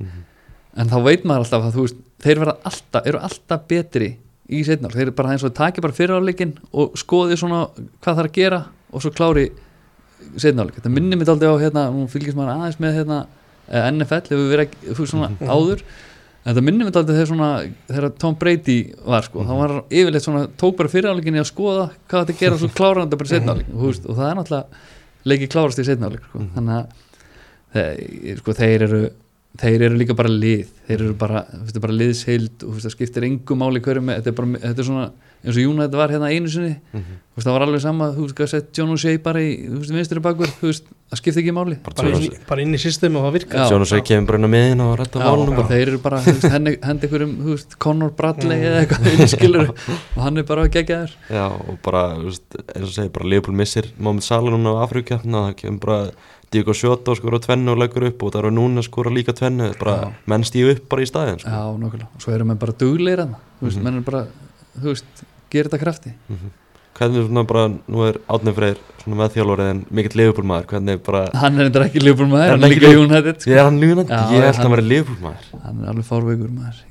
en þá veit maður alltaf að þú veist þeir alltaf, eru alltaf betri í setnál, þeir eru bara eins og taki bara fyrraáleikin og skoði svona hvað það er að gera og svo klári setnáleik, þetta minnir mig aldrei á hérna, nú fylgist maður aðeins með hérna, eh, NFL hefur verið svona áður þetta minnir mig aldrei þegar svona þegar Tom Brady var sko, þá var yfirleitt svona tók bara fyriráleikinni að skoða hvað þetta gera svo klára þetta bara setnáleik og, það er náttúrulega leikið klárast í setnáleik sko. Mhm. þannig að þeir, sko, þeir eru þeir eru líka bara lið þeir eru bara, bara liðsheild og skiptir engum máli hverju með þetta er, bara, þetta er svona eins og United var hérna einu sinni. Mhm. þú veist, það var alveg sama, þú veist, hvað sett John O'Shea bara í, vinstri bakur, þú veist, það skiptir ekki máli. Bara bara, inn, bara inn í systemi og það virkar. Já. Jonas kemur bara inn á miðin og rætta málunum þeir eru bara, þú veist, hendi, hendi ykkur um, veist, Conor Bradley eða eitthvað og hann er bara að gegja þér Já, og bara, eins og segir, bara Leopold missir Salah núna á Afrikjafna það kemur bara Diego Sjóta og skora tvennu og leggur upp og það eru núna að skora líka tvennu menn stíu upp bara í staðin sko. Já, og svo eru menn bara dugleir að þú veist, Mhm. menn er bara, þú veist, gerir þetta krafti. Mhm. Hvernig er svona bara, nú er Átni Freyr svona meðþjálfarið en mikill Leopold maður hvernig er bara, Hann er eitthvað ekki lífbúl maður, Er hann er líka United sko. ég er hann Já, ég held að hann- hann verið Leopold maður hann er alveg fárveikur maður.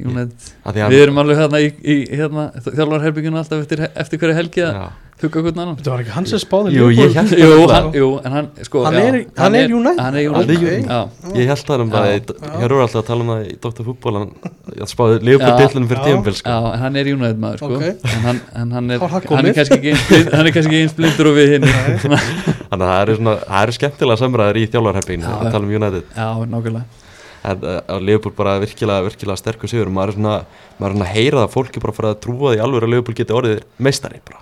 Að við erum alveg hérna í, í hérna, þjálfarherbygginu alltaf eftir, eftir hverju helgi að Já. hugga hvern annan þetta var ekki hans sem spáði Jú, hann, jú, en hann, sko Hann já, er- hann er United? Hann er Hann er United, United. já Ég held það um það, Já. hér eru alltaf að tala um það í Dr. Fútból hann spáði Leopold Já. dillunum fyrir Já. tíumbil sko. Já, en hann er United maður sko Ok. en, hann, en hann er, er er kannski ekki eins blind- hann er kannski ekki eins blindur og við hinn Þannig að það eru svona, það eru skemmtilega samræðir í þjálfarherbygginu Já, að já. tala um United Já, nákvæmlega en uh, að Leopold bara virkilega, virkilega sterkur sigur maður er svona, maður er svona að heyra það að fólki bara fara að trúa því alveg að Leopold geti orðið meistari bara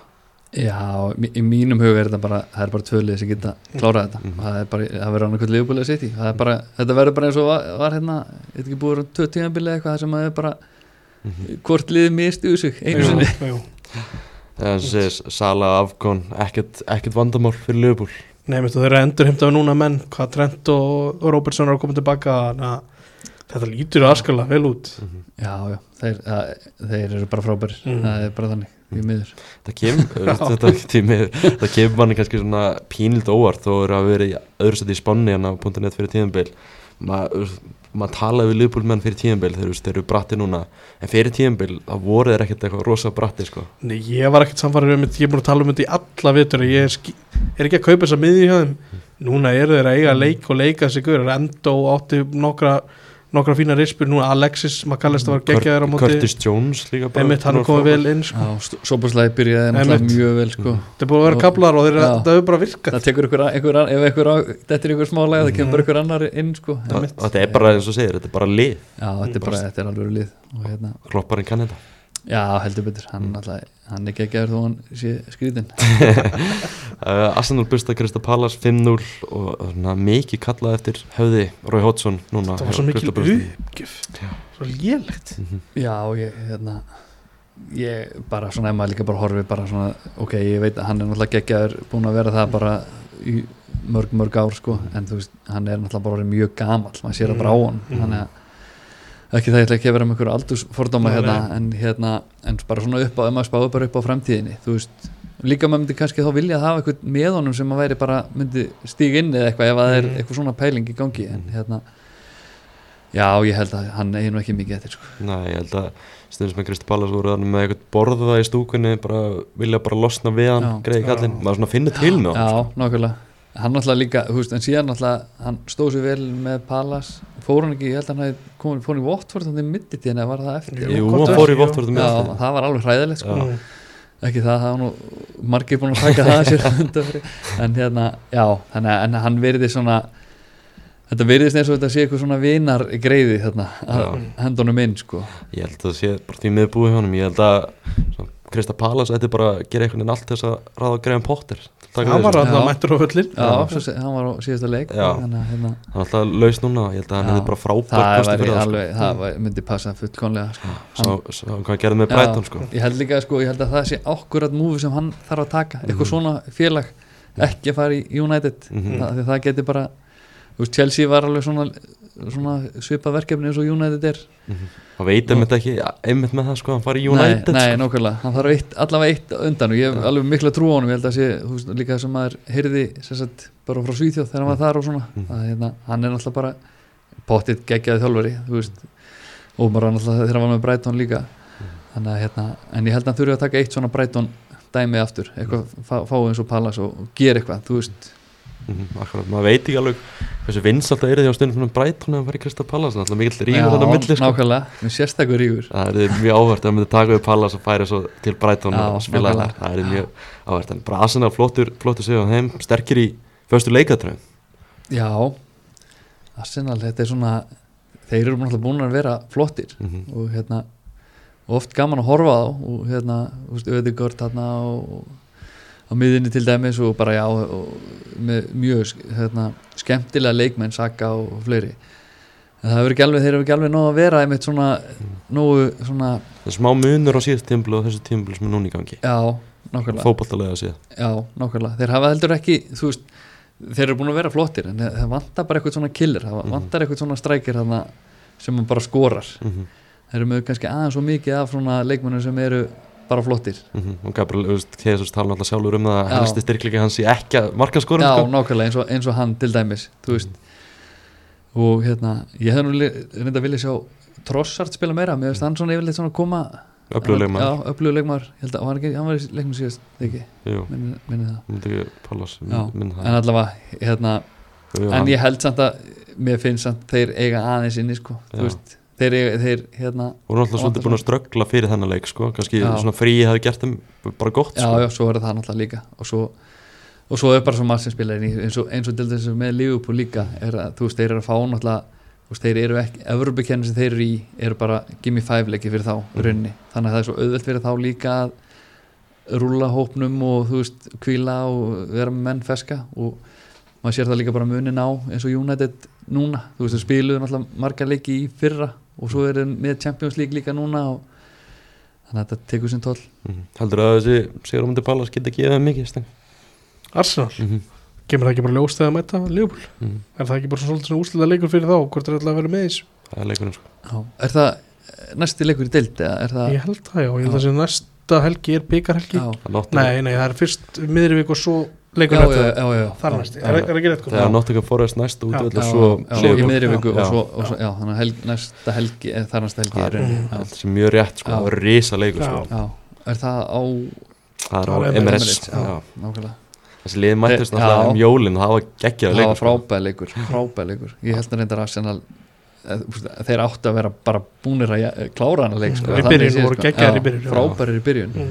Já, í mínum huga er þetta bara það er bara tvölið sem geta klárað þetta. Mhm. það er bara, það verður annað kvöld liðbúlega sitt í það er bara, þetta verður bara eins og var, var hérna ég veit ekki búið að tvö tíðanbili eitthvað það sem að er bara, Mhm. hvort liðið mistuðu sig einu sinni. sem segir, Sala afgón ekkert, ekkert vandamál fyrir Leopold Nei, veistu, þeir eru endur heimta núna menn hvað Trent og Robertson eru að koma tilbaka að þetta lítur aðskala vel út. Já, já, þeir, að, þeir eru bara frábæri Mhm. það er bara þannig, það kemur, þetta, tími, það kemur manni kannski svona pínild óvart þó eru að vera í öðru seti í Spanni en á .net fyrir tíðanbeil maður ma talaði við Leopold menn fyrir tíðanbeil þeir, þeir eru bratti núna. En fyrir tíðanbeil það voru þeir ekkert eitthvað rosa bratti sko. Nei, ég var ekkert samfarið um þetta, ég er búin að tala um þetta í alla vitur ég er, er ekki að kaupa þessa miði hjá þeim. Núna eru þeir að eiga leik og leika sig guður, Endo átti nokkra nokkra fína rispur, núna. Alexis McAllister var geggjaður á móti Curtis Jones líka bara Emmett, hann komið vel inn sko. Sopaslæði byrjaði náttúrulega mjög vel sko. þetta er búin að vera kablar og þeir, Já. það hefur bara virkað. Það tekur ykkur, ykkur ef ykkur á, þetta er ykkur smálega það kemur bara ykkur annar inn sko. og þetta er bara eins og segir, þetta er bara lið. Já, þetta er bara, þetta er alveg lið. Og hérna, klopparinn kann þetta já, heldur betur. Hann, mm. alltaf, hann er ekki ekki þó hann sé skrítin uh, Arsenal busta Krista Pallas 5-0 og mikið kallað eftir höfði Rói Hótsson núna það var svo mikil uppgjöf. Svo lélegt. Mhm. Já, ég, hérna ég bara svona, ef maður líka bara horfi bara svona, ok, ég veit að hann er náttúrulega geggjaður búin að vera það bara í mörg, mörg ár, sko, en þú veist hann er náttúrulega bara mjög gamall, maður sér það bara á hann Mm. þannig að ekki það ég ætla ekki að vera með einhverju aldursfordóma hérna, en hérna, en bara svona upp á, ef maður spáði bara upp á framtíðinni, þú veist líka maður myndi kannski þá vilja hafa eitthvað með honum sem að væri bara, myndi stíg inn eða eitthvað ef að það er Mm. eitthvað svona pæling í gangi en hérna já, ég held að hann eigi nú ekki mikið eftir sko. Nei, ég held að stundum sem Kristi Pallas voru þannig með eitthvað borða í stúkunni bara vilja bara losna við hann greiði kallinn, Já. maður svona finnur til með hann Já, nákvæmlega Hann náttúrulega líka, þú veist, en síðan náttúrulega hann stóð sér vel með Palas fór hann ekki, ég held að hann hefði komið fór hann í Votford þannig mitt í tíðan eða var það eftir? Jú, hann fór í Votford Já, það var alveg hræðilegt sko. Já. Ekki það, það var nú margir búin að taka það að sér en hérna, já, þannig að en hann verði svona þetta verðist eins og þetta sé eitthvað svona vinar greiði þarna, hendunum inn sko. Ég held að það sé bara því miður búið hjá honum. Ég held að svona, Krista Palas ætti bara að gera einhvern veginn allt þess að ráða Graham Potter. Hann var alltaf mættur á svo, se- hann var á síðasta leik hérna, hann er alltaf laus núna ég held að hann hefði bara frábært það, sko. alveg, það var, myndi passa fullkonlega sko. Hvað hann gerði með Brighton sko. ég held líka sko, ég held að það sé ákkurat múfi sem hann þarf að taka, eitthvað Mhm. svona félag ekki að fara í United. Mhm. það, geti bara Chelsea var alveg svona, svona svipa verkefni eins og United er. Hann veit einmitt ekki einmitt með það sko, hann fari í United nei, nei, sko. nákvæmlega, hann þarf eitt, allavega eitt undan og ég hef Já. alveg mikla trú á honum. Ég held að sé, þú veist, líka sem maður heyrði sagt, bara frá Svíþjóð þegar hann var þar og svona Mhm. að, hérna, hann er náttúrulega bara pottitt geggjaði þjálfari og bara náttúrulega þegar hann var með Brighton líka. Þannig að hérna, en ég held að hann þurfi að taka eitt svona Brighton dæmi aftur, eitthvað fá, fá eins og Pallas og, gera eitthvað, þú veist. Mhm, akkurat, maður veit ekki alveg hversu vins alltaf er því á stundum svona Brighton að fara í Krista Palas alltaf mikill rígur þetta á milli sko. nákvæmlega, með sérstakur rígur. Það er mjög áhvert að myndi taka við Pallas og færa svo til Brighton Já, og spila það, það er mjög áhvert. En bara Arsenal flottur, flottur sig á þeim sterkir í föstu leikatröðum já, Arsenal, þetta er svona þeir eru náttúrulega búin að vera flottir. Mm -hmm. og hérna oft gaman að horfa á og hérna, á miðinni til dæmis og bara já og með mjög hérna, skemmtilega leikmenn Saka og fleiri. En það hefur ekki alveg, þeir eru ekki alveg nóg að vera einmitt svona, nógu svona, það er smá munur á síðast tímblu og þessu tímblu sem er núna í gangi. Já, nákvæmlega. Fótballtalega að síða já, nákvæmlega, þeir hafa heldur ekki þú veist, þeir eru búin að vera flottir en það vantar bara eitthvað svona killer það Mhm. vantar eitthvað svona strækir sem bara skorar. Mm -hmm. þeir eru með kannski aðeins svo mikið af svona leikmennum sem eru bara flottir. Og Gabriel, þú veist, Jesus tala alltaf sjálfur um það að helsti styrkleiki hans sé ekki að markaskorum Já, sko. nákvæmlega eins og, eins og hann til dæmis veist. Og hérna, ég hef nú reynda vilja sjá Trossart spila meira, mér veist hann svona yfirleitt svona koma öflugulegmar, að hann hann var í leiknum síðast, ekki, minni, minni það. Myndi Pallas Já, minn en allavega, hérna en ég held samt að, mér finnst samt þeir eiga aðeins inni, sko, þú veist þeir, þeir, hérna, voru alltaf vantar svolítið búin að ströggla fyrir þennan leik sko. kannski Já. svona frí hefði gert þeim bara gott já, sko. já, svo er það náttúrulega líka og svo, og svo er bara svo margt sem spila inn í eins og, eins og til þess að með Liverpool líka er að, þú veist, þeir eru að fá náttúrulega þú veist, þeir eru ekki, Evropakenni sem þeir eru í eru bara gimme five leiki fyrir þá Mhm. runni, þannig að það er svo auðvelt fyrir þá líka að rúlla hópnum og þú veist, kvíla og vera með menn feska og maður sér það líka bara munin á eins og United núna, þú veist, þeir spiluðu náttúrulega marga leiki í fyrra og svo er þeir með Champions League líka núna og þannig að þetta tekur sinn toll mm. heldur að þessi Sigur Mundi Pallas gefa þeim mikið steng Arsenal, mm -hmm. kemur það ekki bara ljóst eða að mæta Leopold, mm. er það ekki bara svona svolítið úslita leikur fyrir þá, hvort er alltaf að vera með þessu það er leikunum sko. Já. Er það næsti leikur í deild eða er það ég held það já, ég held Já. að þessi næsta helgi er byggarhelgi Það nei, nei, það er fyrst miðri vik og svo leikur já, þetta já, já, þar já. næst, er, er ekki rétt þegar komið? Nottingham Forest næst út Já. og Já, svo já, í Liverpool. miðri viku Já. og svo, og svo já, þannig að helg, næsta helgi eða þar næsta helgi Það er er- Mm. er mjög rétt sko, það er risa leikur sko. já, er það á það er Það er nákvæmlega, þessi lið mættist náttúrulega um jólin og það var geggjaður það leikur var sko. frábæð leikur frábæð leikur, ég held að reyndar Arsenal eh, þeir áttu að vera bara búnir að ja- klára hana leik sko, Í byrjun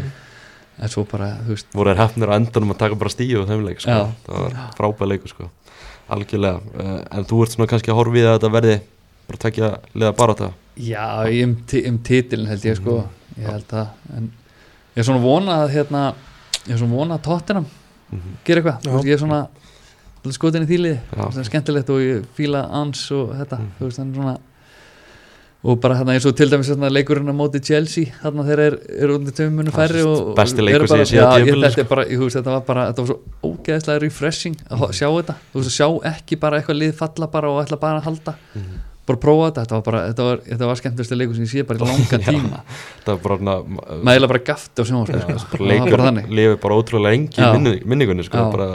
en svo bara, þú veist voru þeir hefnir á endanum að taka bara stíu á þeim leik sko. Það var frábæð leikur sko. algjörlega, uh, en þú ert svona kannski að það að þetta verði bara tekja liða bara þetta Já, í um, um titilin held ég sko ég held það en ég er svona vona að hérna, ég er svona vona að Tottenham gera eitthvað, Já. þú veist, ég er svona skotin í þýliði, Já. það er skemmtilegt og ég fíla ans og þetta Mhm. þú veist, þannig svona og bara hérna eins og til dæmis hérna, leikurinn á móti Chelsea þarna þeir eru er undir er færri og, leikur bara, já, ég, þetta, er bara, ég, veist, þetta var bara þetta var svo ógeðslega refreshing að sjá þetta. Þú veist, að sjá ekki bara eitthvað lið falla bara og ætla bara að halda bara prófa þetta, þetta var bara þetta var, þetta var skemmtilegsta leikur sem ég sé bara í langa tíma. það var bara svona maður eiginlega bara gafti á sjónvarpinu sko. leikur lifi bara ótrúlega í minni, minningunni sko, bara,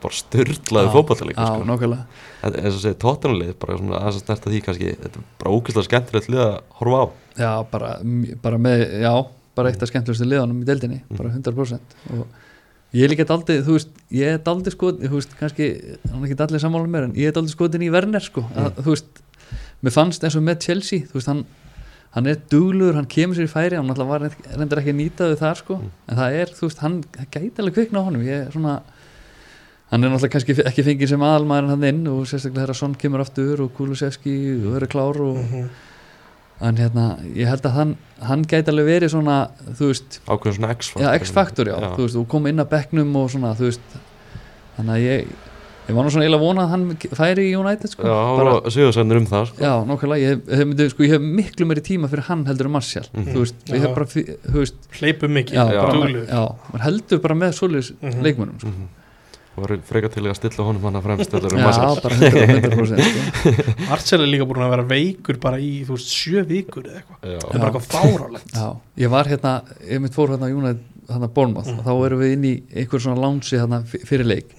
bara fótballtaleikur Já, sko. En eins og segir tóttanulið bara svona aðeins að snerta því kannski þetta er bara ógeðslega skemmtilegt lið að horfa á. Já, bara, bara með, já bara eitt af skemmtilegustu liðanum í deildinni Mhm. bara 100% og ég er líka daldið, þú veist, ég er daldið sko þú veist, kannski, hann er ekki allir sammála mér en ég er daldið skotin í Werner sko. Að, Mhm. þú veist, mér fannst eins og með Chelsea þú veist, hann, hann er dugluður hann kemur sér í færi, hann alltaf var reyndir ekki að nýta þau þar sko, Mhm. en það er þú veist, hann gæti alveg kvikna á honum. Ég er svona hann er náttúrulega kannski ekki fengið sem aðalmaðurinn hann inn og sérstaklega þegar Son kemur aftur og Kulusevski og verður klár og Mhm. en hérna, ég held að hann hann gæti alveg verið svona, þú veist ákveðin svona X-faktor. Já, já, þú veist, og kom inn að bekknum og svona, þú veist þannig að ég, ég var nú svona eiginlega að vona að hann færi í United, sko Já, bara, og Sigurðsennir um það sko. já, nákvæmlega, ég, ég, myndi, sko, ég hef miklu meiri tíma fyrir hann heldur en Martial, Mhm. þú veist, ég Já. hef bara þú veist, hleypum mikið, já, duglegur. já, maður heldur bara með svoleiðis Mhm. leikmönnum, sko mm og var frekar til að stilla honum hann að fremst en já, Marcel. bara 100%, 100% sko. Marcel er líka búin að vera veikur bara í, þú veist, sjö vikur eða eitthvað það er bara eitthvað fárálegt Já, ég var hérna, ég mitt fór hérna United, hérna Bournemouth Mhm. og þá erum við inn í einhver svona lánsi hérna fyrir leik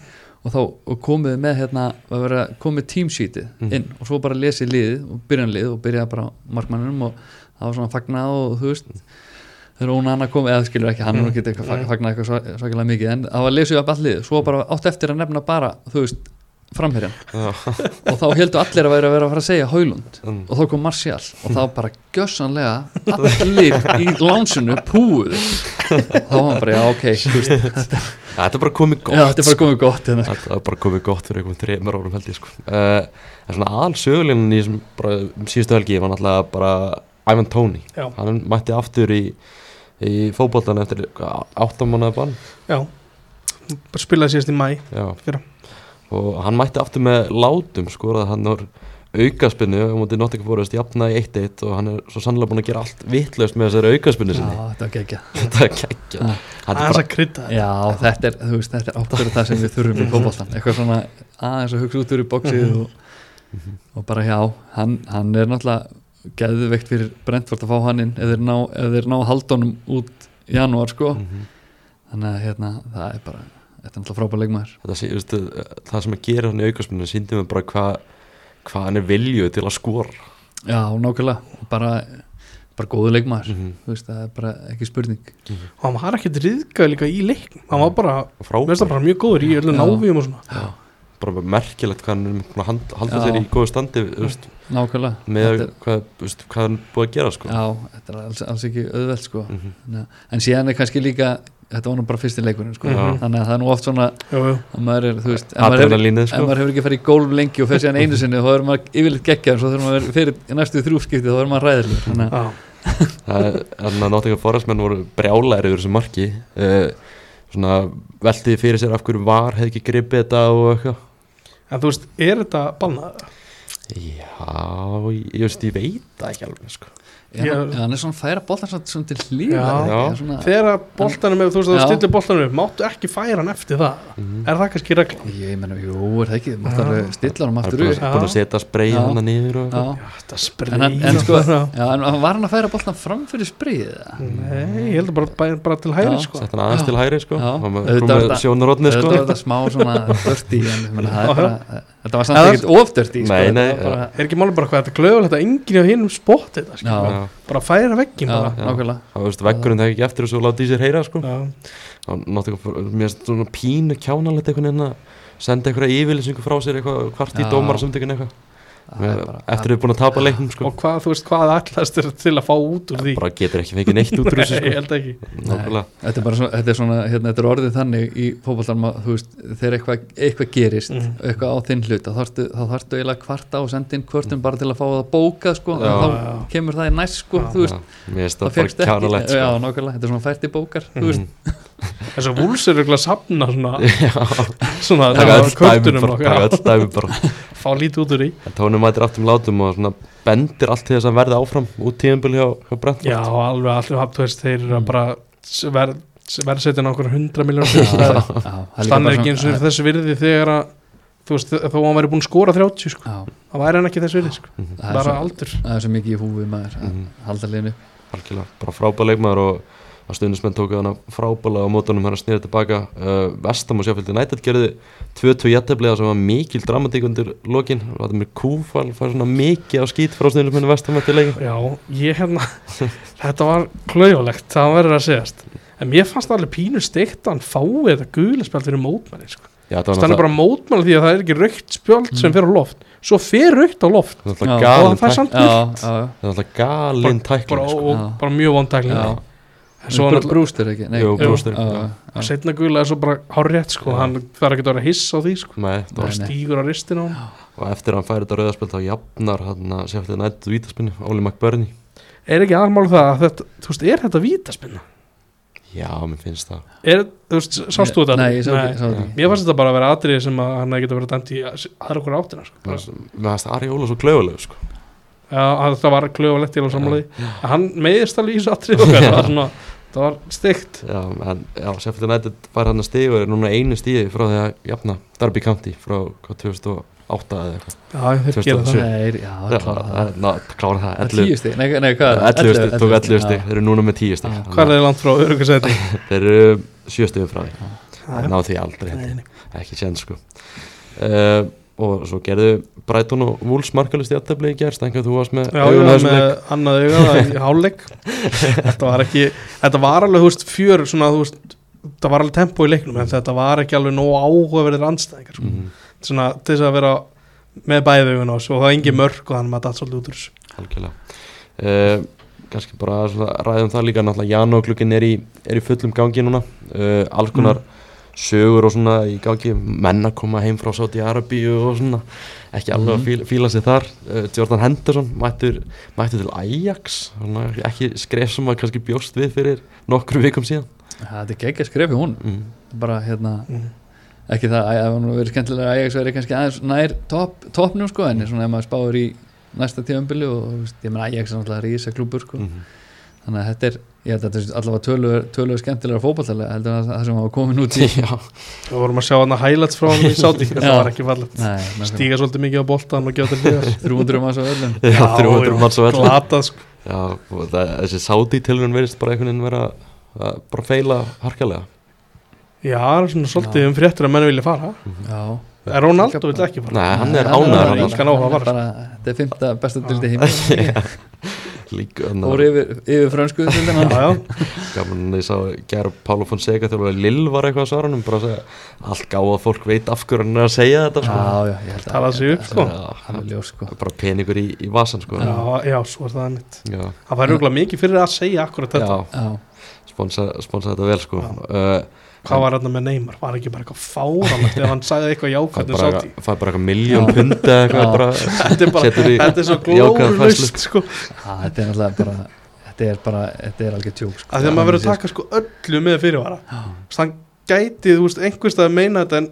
og þá og komum við með hérna, vera komið teamsheetið Mhm. inn og svo bara lesið liðið og byrjanlið og byrjaði bara markmannunum og það var svona fagnað og þú veist þegar hún annað kom, eða skilur ekki, hann er nú ekki eitthvað fag- fagnað eitthvað sva- svakalega mikið en það var lesið upp allir, svo bara átt eftir að nefna bara, þú veist, framherjan og þá heldur allir að vera að vera að fara að segja Haulund. Mm. og þá kom Martial. Og þá bara gjössanlega allir í lánsinu púið þá var hann bara, já ok þú veist, Þetta er bara komið gott. Já, þetta er bara komið gott hérna. Þetta er bara komið gott fyrir einhvern þreymur árum held ég sko. uh, Það er svona aðal sögulinn í þessum bara um síðustu helgi var náttúrulega bara Ivan já, Hann mætti aftur í, í fótboltan eftir áttamánaða bann. Já, bara spilaði síðast í mæ Já. Fyrra. Og hann mætti aftur með látum skoraði hann úr aukaspinnu og mútið Nottingham Forest jafnaði 1-1 og hann er svo sannlega búin að gera allt vitlaust með þessari aukaspinnu já, sinni þetta geggja Þetta er geggja Já. Þetta er aðeins bara að krydda þetta. já, þetta er, þú veist, þetta er ákveður það sem við þurfum í fótboltan eitthvað svona aðeins að hugsa út úr í bóksið og, og bara já, hann, hann er náttúrulega geðveikt fyrir Brentford að fá hann inn ef þeir ná, ef þeir ná haldunum út í janúar sko, Mhm. þannig að hérna, það er bara þetta er náttúrulega frábær leikmaður veistu, það sem að gera hann í aukaspinnu síndi mig bara hvað hva hann er viljuð til að skora Já, nákvæmlega, bara, bara góðu leikmaður, Mhm. þú veist, það er bara ekki spurning. og hann var ekkert riðgað líka í leikn hann var bara, bara mjög góður í öllum Já. návíum og svona Já, bara merkilegt hvað hann er Já. sér í góðu standi veist, nákvæmlega. með er, hvað, veist, hvað hann búið að gera sko. já, þetta er alls, alls ekki auðvelt, sko. Þannig að- En síðan er kannski líka, þetta var nú bara fyrsti leikurinn, sko. Já. Þannig að það er nú oft svona, að maður er, þú veist, ef maður hefur, Adrenalínið ef sko. maður hefur ekki farið í gólf lengi og fer síðan einu sinni, þá er maður yfirleitt geggjað, en svo þegar maður fyrir næstu þrjúskipti, þá er maður ræðileg. Þannig að, þannig að Nottingham Forest menn voru brjálæri yfir þessu marki uh, svona veltiði fyrir sér af hverju var hefði ekki gripið þetta og eitthvað en þú veist, er þetta bannað? já, ég, veist, ég veit það ekki alveg sko. Hann er svona að færa boltan svona, til. Svona, þegar boltanum, ef þú veist, Já. þú stillir boltanum upp máttu ekki færa hann eftir það Mhm. er það kannski regla? ég menna, jú, er það ekki, Já. alveg stilla hann það er aftur að, búin að setja sprey Já. hann niður og Já. þetta spreyð En, hann- sko, var hann að færa boltan fram fyrir spriðið það? Nei, ég held að bara, bara, bara til hægri Já. sko. sett hann aðeins til hæri sko. Já. og maður Auðvitað kom var með þetta- sjónarótni Þetta sko. var þetta smá svona dörti en ég meina, það Já, er bara, þetta var samt ekkert ofdörti sko, þetta bara, er ekki máli bara hvað þetta glöðulegt að enginn af hinnum spotti þetta bara færa veggin bara nákvæmlega þá veist veggurinn þegar ekki eftir og svo láti í sér heyra sko. Já. þá náttúrulega mér finnst svona pínu kjánalegt einhvern veginn að senda einhverja yfirlýsingu frá sér eitthvað kvart í dómar samtökin eitthvað Það er bara- eftir að við erum búin að tapa leiknum sko. og hvað, þú veist, hvað ætlast er til að fá út úr því bara getur ekki fengið neitt út úr þessu Nei, ég sko. held ekki nákvæmlega Þetta er bara svona, þetta er svona, hérna, þetta er orðið þannig í fótboltanum að, þú veist, þegar eitthvað, eitthvað gerist, Mhm. eitthvað á þinn hlut, þá þarftu, eiginlega kvarta og senda inn kvörtum bara til að fá það bókað, sko, Já. þá Já. kemur það í næst, sko, Já. þú veist, það það fegst ekki, kjánalegt já, sko. nákvæmlega, þetta er svona fært í bókar, þú veist, Mhm. þess að vúls er auðvitað að safna svona, Já, svona taka og fá lítið út úr því. En Tóni mætir aftum látum og svona bendir allt til þess að verði áfram út tíðanbili hjá, hjá Brentford. Já, alveg, allir, þú veist, þeir eru Mm. bara verð verðsetja nákvæmlega hundra miljónir það bara ekki eins og svona- þessu virði þegar að þú veist, þó að hann væri búin að skora 30 sko, Já, það væri hann ekki þess virði sko. Það bara svo- aldur. það er svo mikið í húfi maður að Mhm. halda Algjörlega, bara frábæð leikmaður og að stundismenn tóku hana frábælega á mótunum hann að snýra tilbaka uh, Vestam og Sjáféldi Nættið gerði 2-2 jætteflega sem var mikil dramatík undir lokin. Og þetta með kúfal fær svona mikið á skít frá stundismennu Vestam eftir leikin já, ég hérna þetta var klaujulegt, það verður að segjast. En mér fannst það alveg pínu steikt að hann fái þetta guðlaspjald fyrir mótmenni sko. Já, það þannig bara mótmenni því að það er ekki raukt spjald sem Mm. fer á loft. Svo fer raukt á loft. Það er og galinn hann fær samt Já, gult já, já það er alltaf galinn bara, tækling sko. bara mjög vond svo Brústur ekki? Nei, Jú, já, já. já. setna gula er svo bara hárrétt sko, hann þarf ekki að vera hiss á því sko. Nei, það stígur á ristin á hann. Og eftir að hann færi þetta rauðarspil þá jafnar hann að sérfællið nættu vítaspinni Óli McBurney. Er ekki aðalmál það að þetta, þú veist, er þetta vítaspinna? já, mér finnst það. Er, þú veist, sástu þetta? Nei, ég sá ekki Mér fannst þetta bara að vera atriði sem að hann hefði getað verið dæmt í aðra okkur áttina sko. mér fannst- fannst Ari Óla svo klauðuleg sko. Já, að það var klöfalegt í alveg sammálaði Hann meiðist alveg í þessu atriði okkar það var, var stygt. Já, en sérfællið nættu fær hann að stíð og er núna einu stíði frá því að jafna Darby County frá hvað, 2008 eða eitthvað. Já, það. 2007. Nei, já, Já, klára það. það- er 11 tíu stig, nei, nei, hvað? Er það? 11 stig, tók 11 já. stig, þeir eru núna með 10 stig. Já. Þannig Hvað er langt frá örugusæti? þeir eru 7 stigum frá því. Ná því aldrei, ekki séns sko. Uh, og svo gerðu Brighton og Wolves markalist í aðtefli í gerst, einhvern þú varst með Já, að þessum með annað auga það í hálfleik. Þetta var ekki Þetta var alveg, veist, fjör svona, þú veist Það var alveg tempo í leiknum en þetta var ekki alveg nóg áhugaverðir anstæðingar sko. Mhm, svona til þess að vera með þessu og það er engin mörg og hann maður datt svolítið út úr þessu. Algjörlega. Uh, kannski bara svona ræðum það líka náttúrulega janúarklukkin er, í- er í fullum gangi núna. Uh, alls konar sögur og svona í gangi. Menn að koma heim frá Sáti Arabíu og svona. Ekki alveg að fíla, fíla sig þar. Uh, Jordan Henderson mættur, mættur til Ajax. Svona, ekki skref sem að kannski bjóst við fyrir nokkru vikum síðan. Það er geggja skref í hún mm. bara hérna Mm. ekki það að það var nú verið skemmtilega Ajax verið kannski aðeins nær topp, toppnum sko en svona ef maður spáður í næsta tíðanbili og ég meina Ajax er náttúrulega rísa klúbur sko. Mm. þannig að þetta er, ég held að þetta er allavega tölur, tölur skemmtilega fótballtalega heldur en það sem var komin út í Við vorum að sjá hann að highlights frá hann í sáti það var ekki nákvæmlega. Stíga svolítið mikið á boltan og gjóta hlýðar 300 manns á öllum já 300 manns á Glatað sko. Já, þessi Sáti tilhörun verðist bara einhvern veginn vera að bara feila harkalega. Já, það er svona svolítið um fréttur að menn vilja fara. Já. Er Ronaldo vill ekki fara? Nei, hann er er að fara. bara, Þetta er fymta besta dildi heim líka Fór yfir, yfir já, gaman að ég sá gera Pálo Fonseca þegar Lill var eitthvað að svara hann bara að segja allt gáða fólk veit af hverju hann er að segja þetta sko. Já, já, ég held að sko. Já, Það er ljós sko bara peningur í, í vasan sko. já, já, svo er það já, Það var rúglega mikið fyrir að segja akkurat þetta já Já, sponsa, sponsa þetta vel sko. Já. uh, Hvað var hann með Neymar? Var ekki bara eitthvað fáralegt ef hann sagði eitthvað jákvæmt um bara, sáti fæ bara eitthvað miljón bara, Þetta er bara, setur í þetta er svo glórulaust sko. Þetta er náttúrulega bara Þetta er bara, þetta er algjör tjók sko. að þegar maður verður að taka sko öllu með fyrirvara. Já, Þess, hann gæti, þú veist, einhverstað að meina þetta en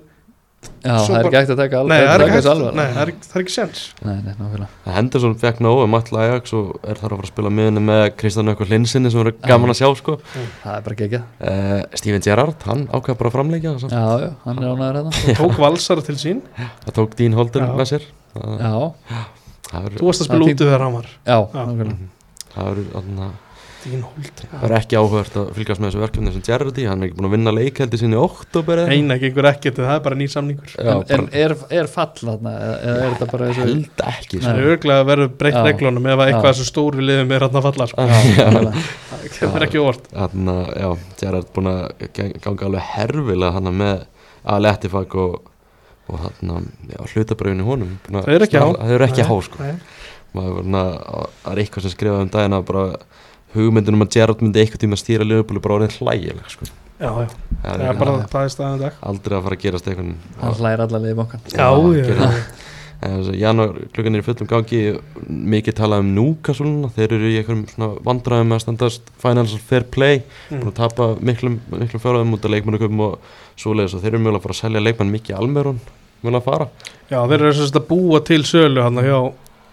já það er ekki hægt að taka nei, það er ekki alveg nei, það er, ekki- það er ekki sens Nei, nei, nákvæmlega. Henderson fekk nóg um all Ajax og er þar að fara að spila miðunni með Kristján Ökkur Linsinni sem verður gaman að sjá sko. Það er bara geggjað. Uh, Steven Gerrard, hann ákvað bara að framleikja það, Já, já, hann er ánæður hérna. Og tók valsara til sín. Það tók Dean Holden Já. með sér. Það, Já, það þú varst að Það spila út þegar hann var. Já, Já. nákvæmlega. Það verður Dín það verður ekki áhugavert að fylgjast með þessu verkefni sem Gerrard í, hann er ekki búin að vinna leikheldi sinni í oktober eða? Eina gengur ekkert, það er bara ný samningur. Já, En, en bara, er, er fall þarna eða eða er þetta bara þessu held ekki það sko. er örglega að verður breytt reglunum ef að eitthvað þessu stóri liðum er hann að falla sko. Það kemur ekki óvart. Þarna, já, Gerrard búin að ganga alveg herfilega hann með Aletifag og, og hlutabröfin í honum. Að Það eru ekki há. það sko. það er eitthvað sem skrifaði um daginn að bara hugmyndunum að Gerrard myndi eitthvað tíma að stýra Liverpool er bara orðin hlægileg sko. já, já, það það er bara það. er staðan í dag. Aldrei að fara að gerast eitthvað. Hann hlæðir allar liðið bankan já, já, janúar klukkan er í fullum gangi mikið talað um Newcastle núna, þeir eru í einhverjum svona vandræðum að standast financial fair play. Mm. að tapa miklum, miklum fjárhæðum út af leikmannaköpum og svoleiðis. Og þeir eru mjögulega að fara að selja leikmann mikið almerun mjögulega að fara. Já, þeir eru þess að búa til sölu hann hjá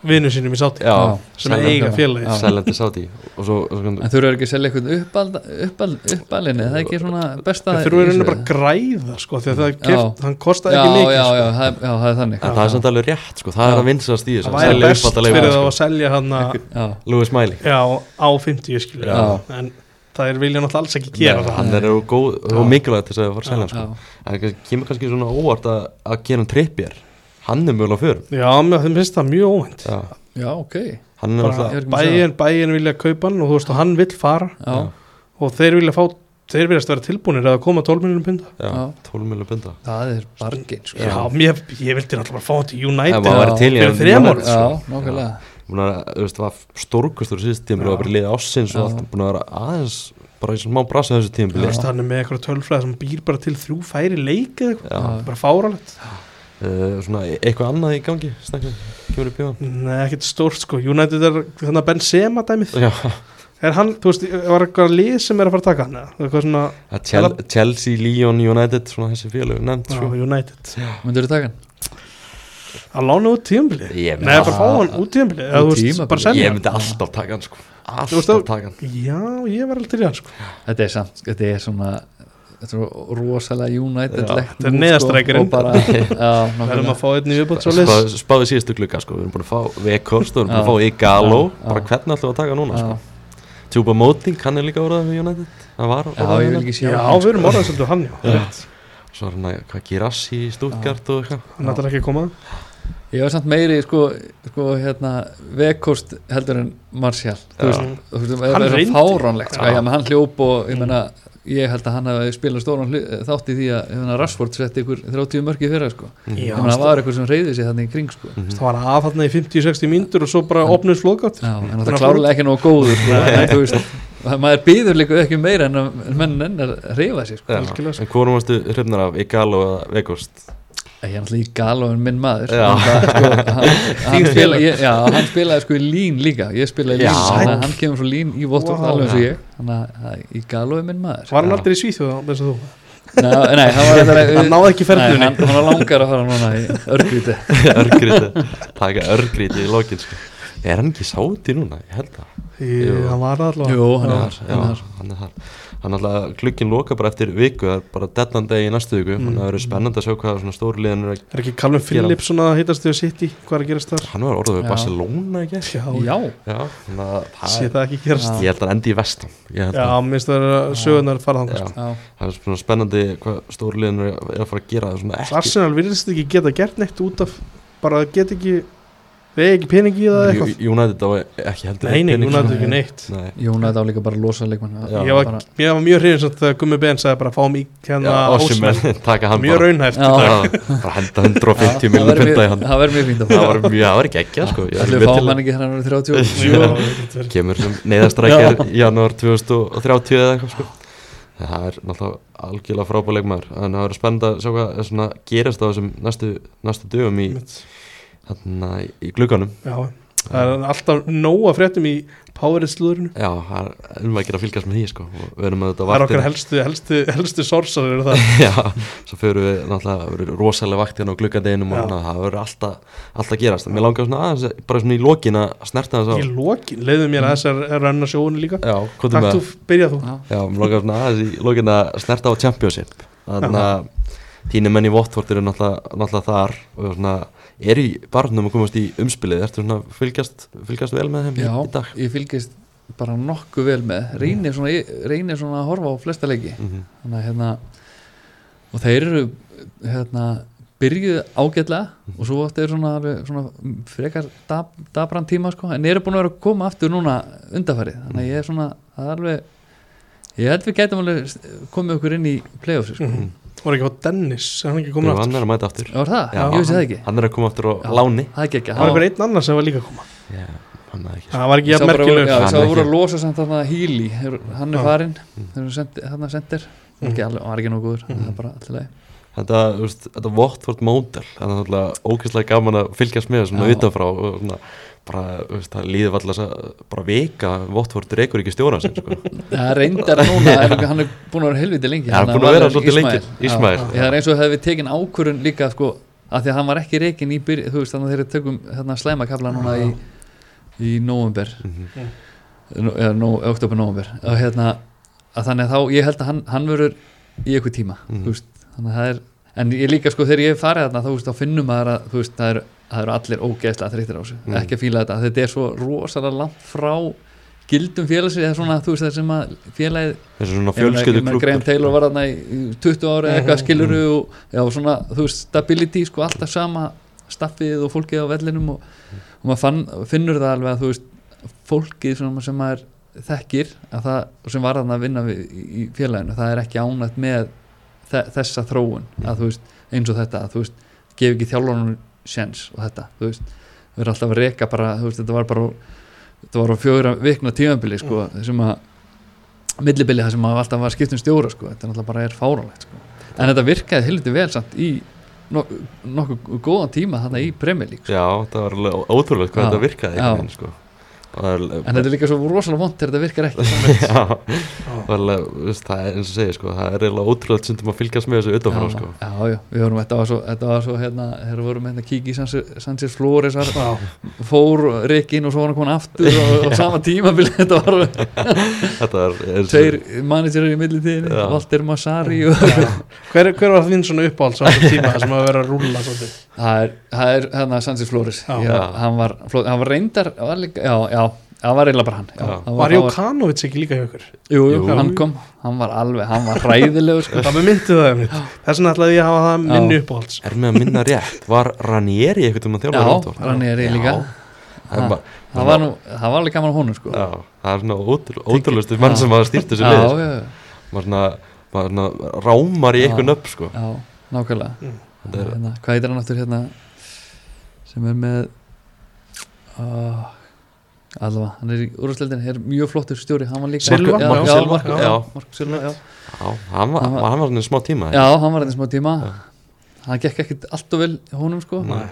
vinnu sínum í sátti Já. sem selja- eiga félagi seljandi sáti og svo, og svo En þú eru ekki að selja eitthvað uppal, uppal, uppalinn er það ekki svona besta þeir eru bara að græða sko, því að það er keft, hann kostaði já, ekki mikið já, sko. já, það, er- já, það er þannig. En það er samt alveg rétt sko, það Já. er að vinsast í þessu það að væri selja best fyrir þá að sko. selja hann Lewis Miley já, á 50 skilur Já. en það er vilja náttúrulega alls ekki gera það. hann er og mikilvægt þess að fara að selja hann, já, sko. en það kemur kannski svona óvart að, að gera hann trippjar hann er mögulega fyrir já, mér finnst það mjög óvænt. Já. já, ok. Með að bæin, bæin vilja kaupa hann og þú veist og hann vill fara. Já, og þeir vilja fá þeir viljast vera tilbúinir að koma 12 miljonum punta já, Já. 12 miljonar bunda það er bargin sko. já, mér, ég vildi náttúrulega bara fá hann til United fyrir ára Já, sko. að, þú veist, var stórkustur í síðust tímur og var bara liðið ásins og allt búin að vera aðeins bara í smá brasa þessu tímur er með eitthvað tölfræð sem býr bara til þrjú færi leik eða eitthvað, bara fáralegt uh, svona eitthvað annað í gangi snakka, í hann Nei, ekkert stórt sko. United er þannig að Benzema dæmið. Já, Er hann, þú veist, var eitthvað lið sem er að fara að taka hann eða? Eitthvað svona, að Chel Chelsea, Lyon, United svona þessi félög nefnt já, sko. United. Myndur þú taka hann? Að lána út tíðanbilið Ég Nei, bara fá hann út selja ég myndi alltaf taka hann sko. Alltaf taka hann. Já, ég var aldrei í hann sko. Þetta er samt, þetta er svona þetta er rosalega United þetta er neðastrækirinn. og bara, já, Verðum nákvæmlega. að fá einn í viðbútt svo leys Spá- síðustu glugga sko. við erum búin að fá Vekost og við erum búin að fá Igalo bara já. hvernig ætlum við að taka núna sko. Tjúpa Móting, hann er líka orðað við United hann var já, orðaður ég vil hérna. ekki sjá Já, við erum orðað svolítið hann, svo er hann að hvað Girassi í Stuttgart og eitthvað Hann ætlar ekki að koma ég var samt meiri sko, sko hérna, vekost heldur en það Hann er reyndi. fáránlegt sko, hann hljóp og ég meina ég held að hann hefði spilað stóran hlu- þátt í því að hérna, Rashford setti ykkur 30 mörki fyrra sko. Já. ég meina það var ykkur sem reyði sig þannig í kring sko. Mhm. Það var aðfatna í 50-60 mínútur og svo bara opnuð slókátt Já, en það er klárlega ekki nógu góður sko, en þú veist, maður býður líka ekki meira en að menn enn að reyfa sig sko. Sko. en hvorum varstu hrifnar af Igalo eða Vekost ég er náttúrulega í galo en minn maður Já. það, sko, hann, hann, spila, ég, já, hann spilaði sko í lín líka ég spilaði í lín, Já. þannig að hann kemur svo lín í Votvort Vá. alveg eins og ég þannig að í galo er minn maður Var hann aldrei í Svíþjóð eins og þú? Nei, nei, hann var Hann náði ekki ferðunni hann, hann var langar að fara núna í örgríti örgríti taka örgríti í lokin sko. er hann ekki sáti núna? ég held Jú. Hann var allavega Jú, hann er já, þar, hann er þar. hann er þar hann alltaf glukkin loka bara eftir viku það er bara deadline day í næstu viku Mm. þannig að það verður spennandi að sjá hvað svona stóri liðan er að Er ekki Calvin Phillips svona hittast við City? Hvað er að gerast þar? hann var orðið við. Barcelona ekki Já, Já, já, að sé það ekki gerast Já. ég held að hann endi í held Já, að minnst það er að sögunar fara þannig Já. sko. það er svona spennandi hvað stóri liðan er að- að fara að gera er Arsenal virðist ekki geta gert neitt út af bara að geta ekki við ekki peningi í það eitthvað United á ekki heldur Nei, hafði sko. ekki neitt Nei. Jónætt á líka bara að losa leikmann. Ég var, bara, mér var mjög samt þegar Gummi Ben sagði bara fáum í hérna hann Mjög bara raunhæft Já. Já, bara henda 150 það miljonum væri punta í hann það verður mjög fínt að það fá var mjög, það var ekki ekki sko. Ég er Ætli við alveg fáum til hann ekki hann árið 37 Jú, kemur sem neyðastrækjar í janúar 2030 eða eitthvað sko. Það er náttúrulega algjörlega frábæð leikmaður en það verður spennandi að sjá hvað er gerist á þessum næstu, næstu dögum í, þarna, í glugganum. Já, það er alltaf nóga fréttum í Powerið slúðurinu já, það er umvækir að fylgjast með því sko. og við erum að þetta Það er okkar helstu, helstu, helstu sorsar eru það. Já, svo fyrir við náttúrulega það rosalega vakt hérna á gluggadeginum og það verður alltaf, alltaf að gerast. Mér langar svona aðeins, bara svona í lokin að snerta þess Í lokin, leiðu mér að þessar er renna sjóinu líka. Já, hvað Takk með. þú, byrjað þú. Já. Já, mér langar svona aðeins í lókin að snerta á Championship. Þannig að þínu menn í Watford eru náttúrulega, náttúrulega þar og svona er í barnum að komast í umspilið Ertu svona að fylgjast, fylgjast vel með þeim Já, í dag? ég fylgist bara nokkuð vel með reynir svona, reynir svona að horfa á flesta leiki Mm -hmm. þannig að hérna og þeir eru hérna byrjuð ágætlega og svo átti er svona, svona frekar dab, dabran tíma sko en eru búin að vera að koma aftur núna undarfærið þannig að ég er svona er alveg ég held við gætum alveg komið okkur inn í playoffs sko. Mhm. Var ekki á Dennis, er hann ekki Jú, komin aftur? hann er að mæta aftur. Já, var það? Já, ég vissi það ekki. Hann er að koma aftur á Já, láni. Það er ekki ekki Það var einhver einn annar sem var líka að koma. Já, hann er ekki Það var ekki bara- merkilegur Já, ég Hann sá er að voru að losa samt þarna Healy, Hefur- hann er farinn. Mm. þeir eru sendi- þarna sendir. Mm. ekki alveg, hann var ekki Mm. það er bara allir leið Þetta, þú veist, þetta Watford módel Það er náttúrulega ógeðslega gaman að fylgjast með svona utanfrá og svona bara, þú veist, það líður alltaf bara vika Watford reykur ekki stjóran sinn sko. Það reyndar núna, er, hann er búin að vera helviti lengi Já, hann er búinn að vera svolítið lengi. Já, Það er eins og hefði við tekin ákvörun líka sko, að því að hann var ekki reikin í byrj, þú veist þannig að þeir tökum hérna, slæmakafla núna í, í november Mhm. Nú- eða no, oktober november og hérna að þannig að þá, ég held að hann, hann verður í eitthvað tíma Mhm. þú veist, þannig að það er en ég líka sko þegar ég hef farið þarna þá, veist, finnum maður að veist, það eru, það eru allir ógeðslega þreyttir á þessu, Mhm. ekki að fíla þetta. Þetta er svo rosalega langt frá gildum félagsins eða svona þú veist það sem að félagið Graham Taylor var þarna í í 20 ára eða eitthvað Mhm, skiluru og já, svona, þú veist, stability sko, alltaf sama staffið og fólkið á vellinum og, og maður fann, finnur það alveg að þú veist, fólkið sem, maður þekkir að það, sem var þarna að vinna við, í, félaginu, það er ekki ánægt með þessa þróun að veist, eins og þetta, að veist gef ekki þjálfurinn sjens og þetta veist, við erum alltaf að reka bara þetta var bara þetta var á fjögra vikna tímabili sko, sem að millibili það sem að alltaf var skipt um stjóra sko. þetta er náttúrulega bara er fáránlegt sko. en þetta virkaði helviti vel samt í no, nokkuð góðan tíma þarna í League sko. Já, það var ótrúlega hvað Já. þetta virkaði Já. einhvern Og en þetta er líka svo rosalega vond þegar þetta virkar ekki. Já, þú veist, það er eins og segja sko, það er eiginlega ótrúlega sundum að fylgjast með þessu utanfrá já, sko. já, já, við vorum, þetta var svo, þetta var svo hérna, þegar við vorum hérna að kíkja í Sanchez- Flores fór Rikkin og svo var hann komin aftur og á sama tímabili þetta var Þetta tveir managerir í millitíðinni Já. Walter Massari og hver, hver var þinn svona uppáhalds á þessum tíma sem að vera að rúlla svolítið? Það er, það er hérna Sanchez Flores. Já. já, hann, var, hann var reyndar var líka, já, já, það var eiginlega bara hann já, Já. það Var Jókanovic ekki líka hjá ykkur? jú, jú, Jú. hann kom, hann var alveg hann var hræðilegur sko. Það með myndið það einmitt Þess vegna ætlaði ég að hafa það minni uppáhalds er með að minna rétt, var Ranieri eitthvað um að þjálfa já, er líka Það það var, nú, það var alveg gaman honum sko. Já, það er svona ótrú- ótrúlegustu mann sem að stýrt þessu já, lið sko. já, maður svona, maður svona rámar í einhvern upp sko. já, nákvæmlega Mm. Þetta er- hérna, hvað heitir hann aftur hérna sem er með uh, allavega, hann er í úrvarsleildin er mjög flottur stjóri, hann var líka Silva, já, Mark já, Silva, Mark, já. já, Mark Silva, já. Já, hann var, Hann hann svona smá tíma já, hann var hérna smá tíma Já. það gekk ekkert allt og vel hjá honum sko Nei.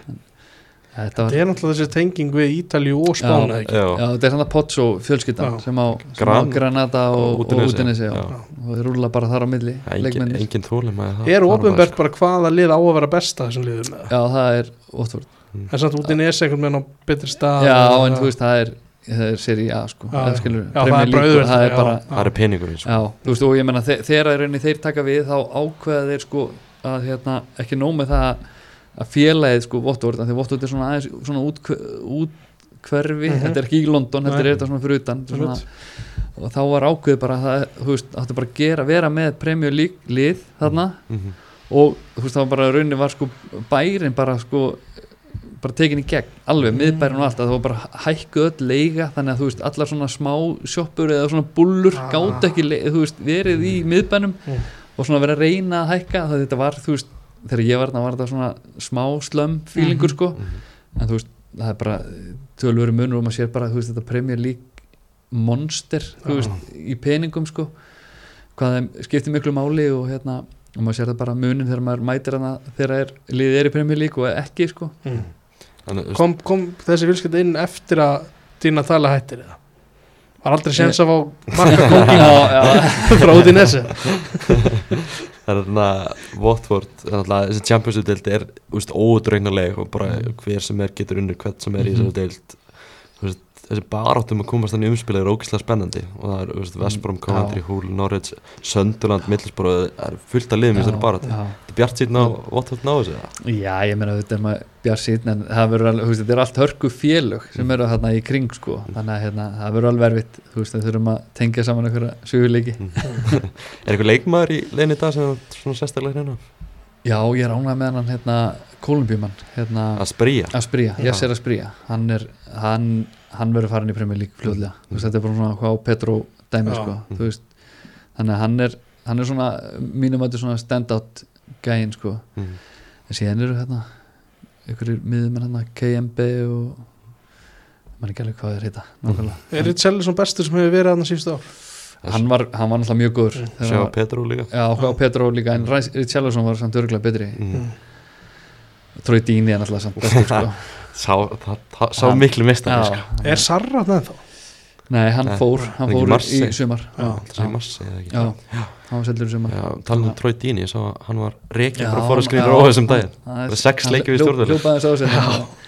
þetta var er náttúrulega þessi tenging við Ítalju og Spána Já. þetta er hann að Pozzo fjölskyldan sem á, sem á Gran- Granada og, og já. já. og þeir rúla bara þar á milli engin, engin þólum Er ofinbært bara hvaða lið á að vera besta þessum liðum með það? Já, það er Watford En samt út í nesi einhvern veginn á betri stað Já, og- en þú veist, það er það er seri A sko Já, skilur, já, það er auðvelt, það er já. bara það er sko. Þú veist, og ég menna þe þegar í rauninni þeir taka við þá ákveða þeir sko að hérna, ekki nóg með það að félagið sko Votvort, því Votvort er svona aðeins svona útkverfi, Mhm. þetta er ekki í London, þetta Nei. er þetta svona fyrir utan svona, og þá var ákveðið bara að það, áttu bara að gera, vera með Premier League lið þarna Mhm. og þú veist, þá var bara rauninni var sko bærin bara sko bara tekin í gegn, alveg, miðbærin og allt að það var bara hækkuð öll leiga þannig að þú veist, allar svona smá sjoppur eða svona bullur Ah. gátt ekki, þú veist, verið í miðbænum Mm. og svona verið að reyna að hækka það þetta var, þú veist, þegar ég var þarna var þetta svona smá slömm fílingur Mhm. sko, Mhm. en þú veist, það er bara tölvöru munur og maður sér bara, þú veist, þetta Premier League monster, þú veist, í peningum sko, hvað skiptir miklu máli og hérna og maður sér það bara munin þegar maður mætir hana þegar er, liðið er í League og ekki sko Mm. Þannig, kom, kom þessi fjölskylda inn eftir að dýna tala hættir eða? Var aldrei séns að fá já, já, frá út í nesi það er þarna Watford, það er alltaf þessi Championship-deild er ódreignuleg og bara hver sem er getur unnur hvert sem er í Mhm. þessari deild þessi baráttum að komast þannig umspil er ógislega spennandi. Og það er veist, Vestbrom, Coventry, Hull, Norwich Sönduland, Middlesbrough það er fullt af liðum í þessari baráttu. Þetta er bjart síðan á Watford ná þessu já, ég meina þetta er maður bjart síðan en það verður alveg, þú veist, þetta er allt hörku félög sem eru þarna í kring sko. Þannig að hérna, það verður alveg erfitt þú veist, það þurfum að tengja saman einhverja söguleiki. Er eitthvað leikmaður í leiðin í dag sem er svona sérstaklega hérna? já, ég er ánægð með hann hérna Kolumbíumann, hérna Að spríja Asprilla, Já. Jesser Asprilla. Hann er, hann, hann verður farin í Premier League fljóðlega, þú veist, þetta er bara svona hvað Petro dæmi, sko, þú veist. Þannig að hann er, hann er svona mínum að þetta er svona stand-out gæinn, sko, mm. en síðan eru hérna ykkur miðum hérna KMB og maður ekki alveg hvað þeir heita, nákvæmlega. Er Richarlison bestur sem hefur verið aðna síðustu ár? hann var, hann var náttúrulega mjög góður. Mm. þegar Sjá hann var- Petru líka. Já, hvað Petro líka, en Richarlison var samt örgulega betri, mm. Troy Dini er náttúrulega samt bestur, sko Sá, sá Hann- miklu mistari sko. Er Sarra það þá? nei, hann Nei, fór, hann fór í sumar. Já, hann var seldur í sumar. Já, talað um Troy Dini, ég sá að hann var reikinn Já, bara fór að já, skrýna á þessum daginn. Það er sex leikir við stjórnvöld. hljópaði þess á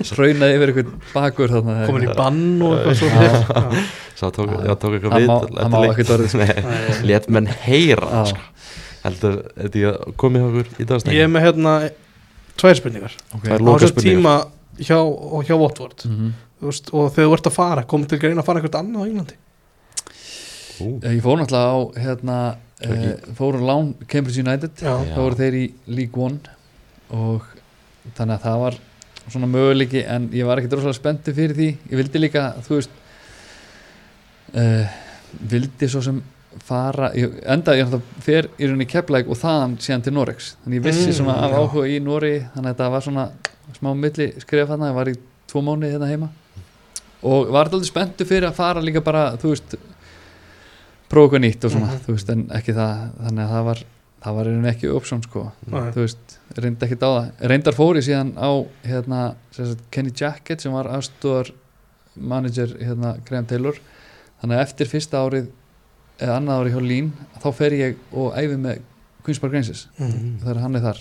sig hraunaði yfir einhvern bakur þarna Komin í bann og eitthvað svo Já. Sá tók, eitthvað Hann við hann má ekkert orðið, sko. Nei, Lét menn heyra sko. Heldur, þetta ég komið okkur í Ég er dagstæðin með hérna tvær spurningar. Á spurningar. tíma hjá, og hjá Watford. Mhm. Þú veist, og þegar þú ert að fara, komið til greina að fara eitthvað annað á Englandi? Ú, Eh, Ég fór náttúrulega á hérna, Ekki. uh, fór á lán Cambridge United. Já, þá voru þeir í League One. Og þannig að það var svona möguleiki en ég var ekkert rosalega spenntu fyrir því. Ég vildi líka, þú veist uh, vildi svo sem fara, ég, enda ég fer í rauninni keppleik og þaðan síðan til Norex, þannig ég vissi Mm, svona af áhuga í Nóri, þannig að þetta var svona smá milli skrifa þarna, ég var í tvo mánuði hérna heima. Og var alltaf spenntu fyrir að fara líka bara, þú veist prófa eitthvað nýtt og svona, Mhm. þú veist, en ekki það þannig að það var, það var einhvern ekki option sko. Nei. þú veist, reyndi ekkert á það. Reyndar fóri síðan á hérna, sagt, Kenny Jackett sem var aðstúðar manager hérna, Graham Taylor. Þannig að eftir fyrsta árið eða annað árið hjá Lín þá fer ég og æfi með Queen's Park Rangers Mhm. þegar hann er þar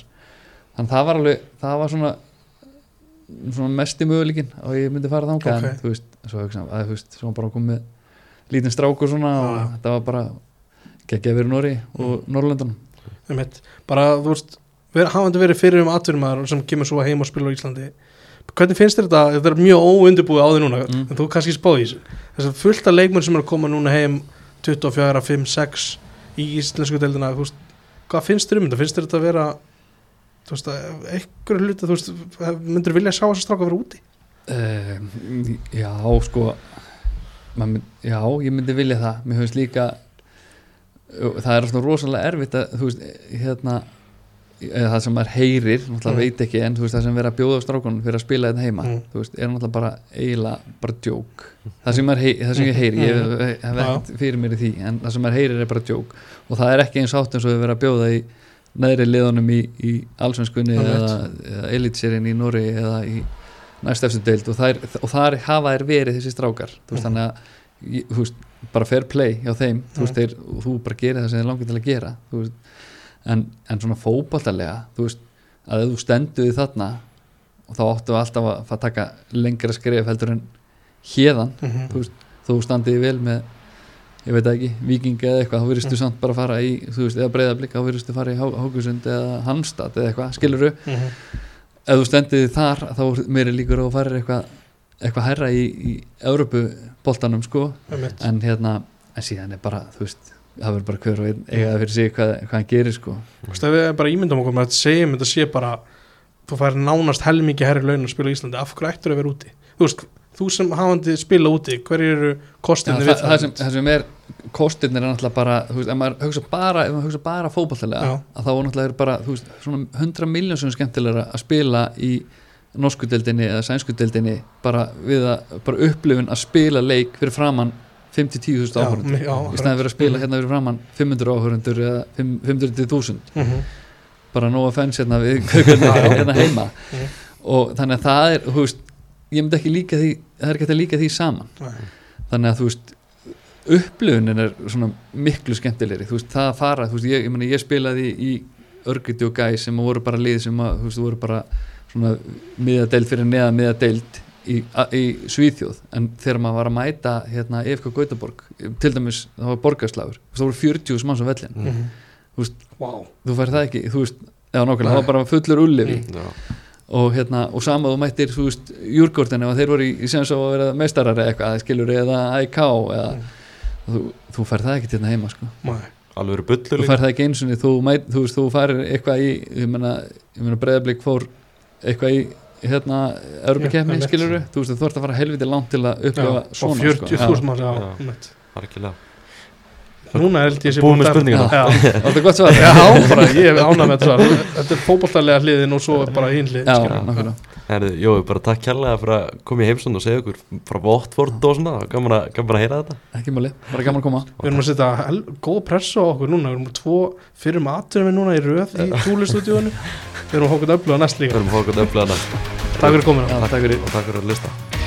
þannig að það var alveg, það var svona svona mesti möguleikin og ég myndi fara þangað Ok. en þú veist, svo hugsa að þú veist, svo bara komið lítinn strákur svona og Já. þetta var bara geggja verið Nóri og Norrlöndunum Einmitt. bara þú veist hafandi verið fyrir um atvinnumæður sem kemur svo heim og spila á Íslandi hvernig finnst þér þetta, þetta er mjög óundibúið á því núna, Mm. en þú kannski spáði í þessu þess að fullt af leikmenn sem er að koma núna heim 24, 5, 6 í íslensku deildina, veist hvað finnst þér um þetta, finnst þér þetta að vera veist, eitthvað hluti veist, myndir vilja sjá þess að stráka vera úti? Uh, já, sko mynd- já, ég myndi vilja það. Mér finnst líka það er alltaf rosalega erfitt að þú veist, hérna eða það sem maður heyrir, náttúrulega Mm. veit ekki en þú veist, það sem verið að bjóða á strákunum fyrir að spila þetta heima Mm. þú veist, er náttúrulega bara eiginlega bara djók það sem, hey, það sem ég heyri ég Mm. hef, ekkert fyrir mér í því en það sem maður heyrir er bara djók og það er ekki eins átt eins og við verið að bjóða í neðri liðunum í, í allsvenskunni eða, eða elitserien í Nóri eða í næst eftir deild og, þær, og þar hafa þær verið þessi strákar veist, Mhm. þannig að veist, bara fair play hjá þeim þú, veist, Mhm. þeir, þú bara gerir það sem þeir langar til að gera þú veist, en, en svona fótballtalega þú veist, að ef þú stendur því þarna og þá áttu alltaf að fara að taka lengra skref heldur en hérðan, mm þú veist, þú standiði vel með ég veit ekki, viking eða eitthvað þá verðistu Mm. samt bara að fara í, þú veist, eða breyðablík þá verðistu fara í Hókusund eða Hamstad eða eitthvað, skiluru -hmm. ef þú stendiði þar þá er meiri líkur að fara eitthvað eitthvað herra í, í Európu-boltanum sko, en hérna en síðan er bara, þú veist það verður bara hver og einn eiga það fyrir sig hvað, hvað hann gerir sko. Þú veist, ef við bara ímyndum okkur með að segjum þetta sé bara þú fær nánast helmingi herri laun að spila í Íslandi af hverju ættur að vera úti? Þú veist, þú sem hafandi spila úti hverju eru Já, kostinni það, við það, sem, það sem er kostirnir er náttúrulega bara þú veist, ef maður hugsa bara, ef maður hugsa bara fótballtilega Já. að þá náttúrulega er bara þú veist, svona 100 miljón sem skemmtilegra að spila í norsku deildinni eða sænsku deildinni bara við að, bara upplifun að spila leik fyrir framann 5-10 þúsund Já, áhörundur mi- já, í staðin fyrir að spila Mhm. hérna fyrir framann 500 áhörundur eða 500.000 Mhm. bara nóg að fenns hérna við hérna heima Mhm. og þannig að það er, þú veist ég myndi ekki líka því, það er ekki að líka því saman Nei. þannig að þú veist upplifunin er svona miklu skemmtilegri, þú veist, það að fara þú veist, ég, ég, meni, ég spilaði í Örgiti og Gæ sem voru bara lið sem að, þú veist, voru bara svona miðadeild fyrir neða miðadeild í, í Svíþjóð en þegar maður var að mæta hérna EFK Gautaborg, til dæmis það var borgarslagur, það voru 40 manns á vellin Mhm. Þú veist, Vá. þú fær það ekki, þú veist já nákvæmlega, það var bara fullur ullifi Mm. Já. og hérna, og sama þú mættir þú veist, júrgórtin ef þeir voru í, í sem svo að vera meistarar eða eitthvað, skilur eða IK eða Mm. þú, þú fær það ekki hérna heima sko. Nei. alveg eru bullu þú fær það ekki eins og þú, þú veist, þú farir eitthvað í ég meina, ég meina breyðablík fór eitthvað í hérna Europakefni, einmitt. skilur þú veist, þú ert að fara helviti langt til að upplifa og svona 40.000 sko. já, Já. einmitt. Algjörlega. núna held ég sé Búin með. Já, þetta er gott svar Já, bara ég hef ánað með þetta svar. Þetta er fótballtælega hliðin og svo er bara hinn hlið Já, skilur. nákvæmlega Herðu, Jói, bara takk kærlega fyrir að koma í heimsund og segja ykkur frá Votford og svona, gaman að, gaman að heyra þetta. Ekki máli, bara gaman að koma. Við erum að setja góð pressa á okkur núna. Við erum tvo fyrir maturinn við núna í röð í túlistúdíónu Við erum að hókað öfluga næst Við líka erum að fá okkur öflugana Takk fyrir komin Já, takk fyrir. Og takk fyrir að lista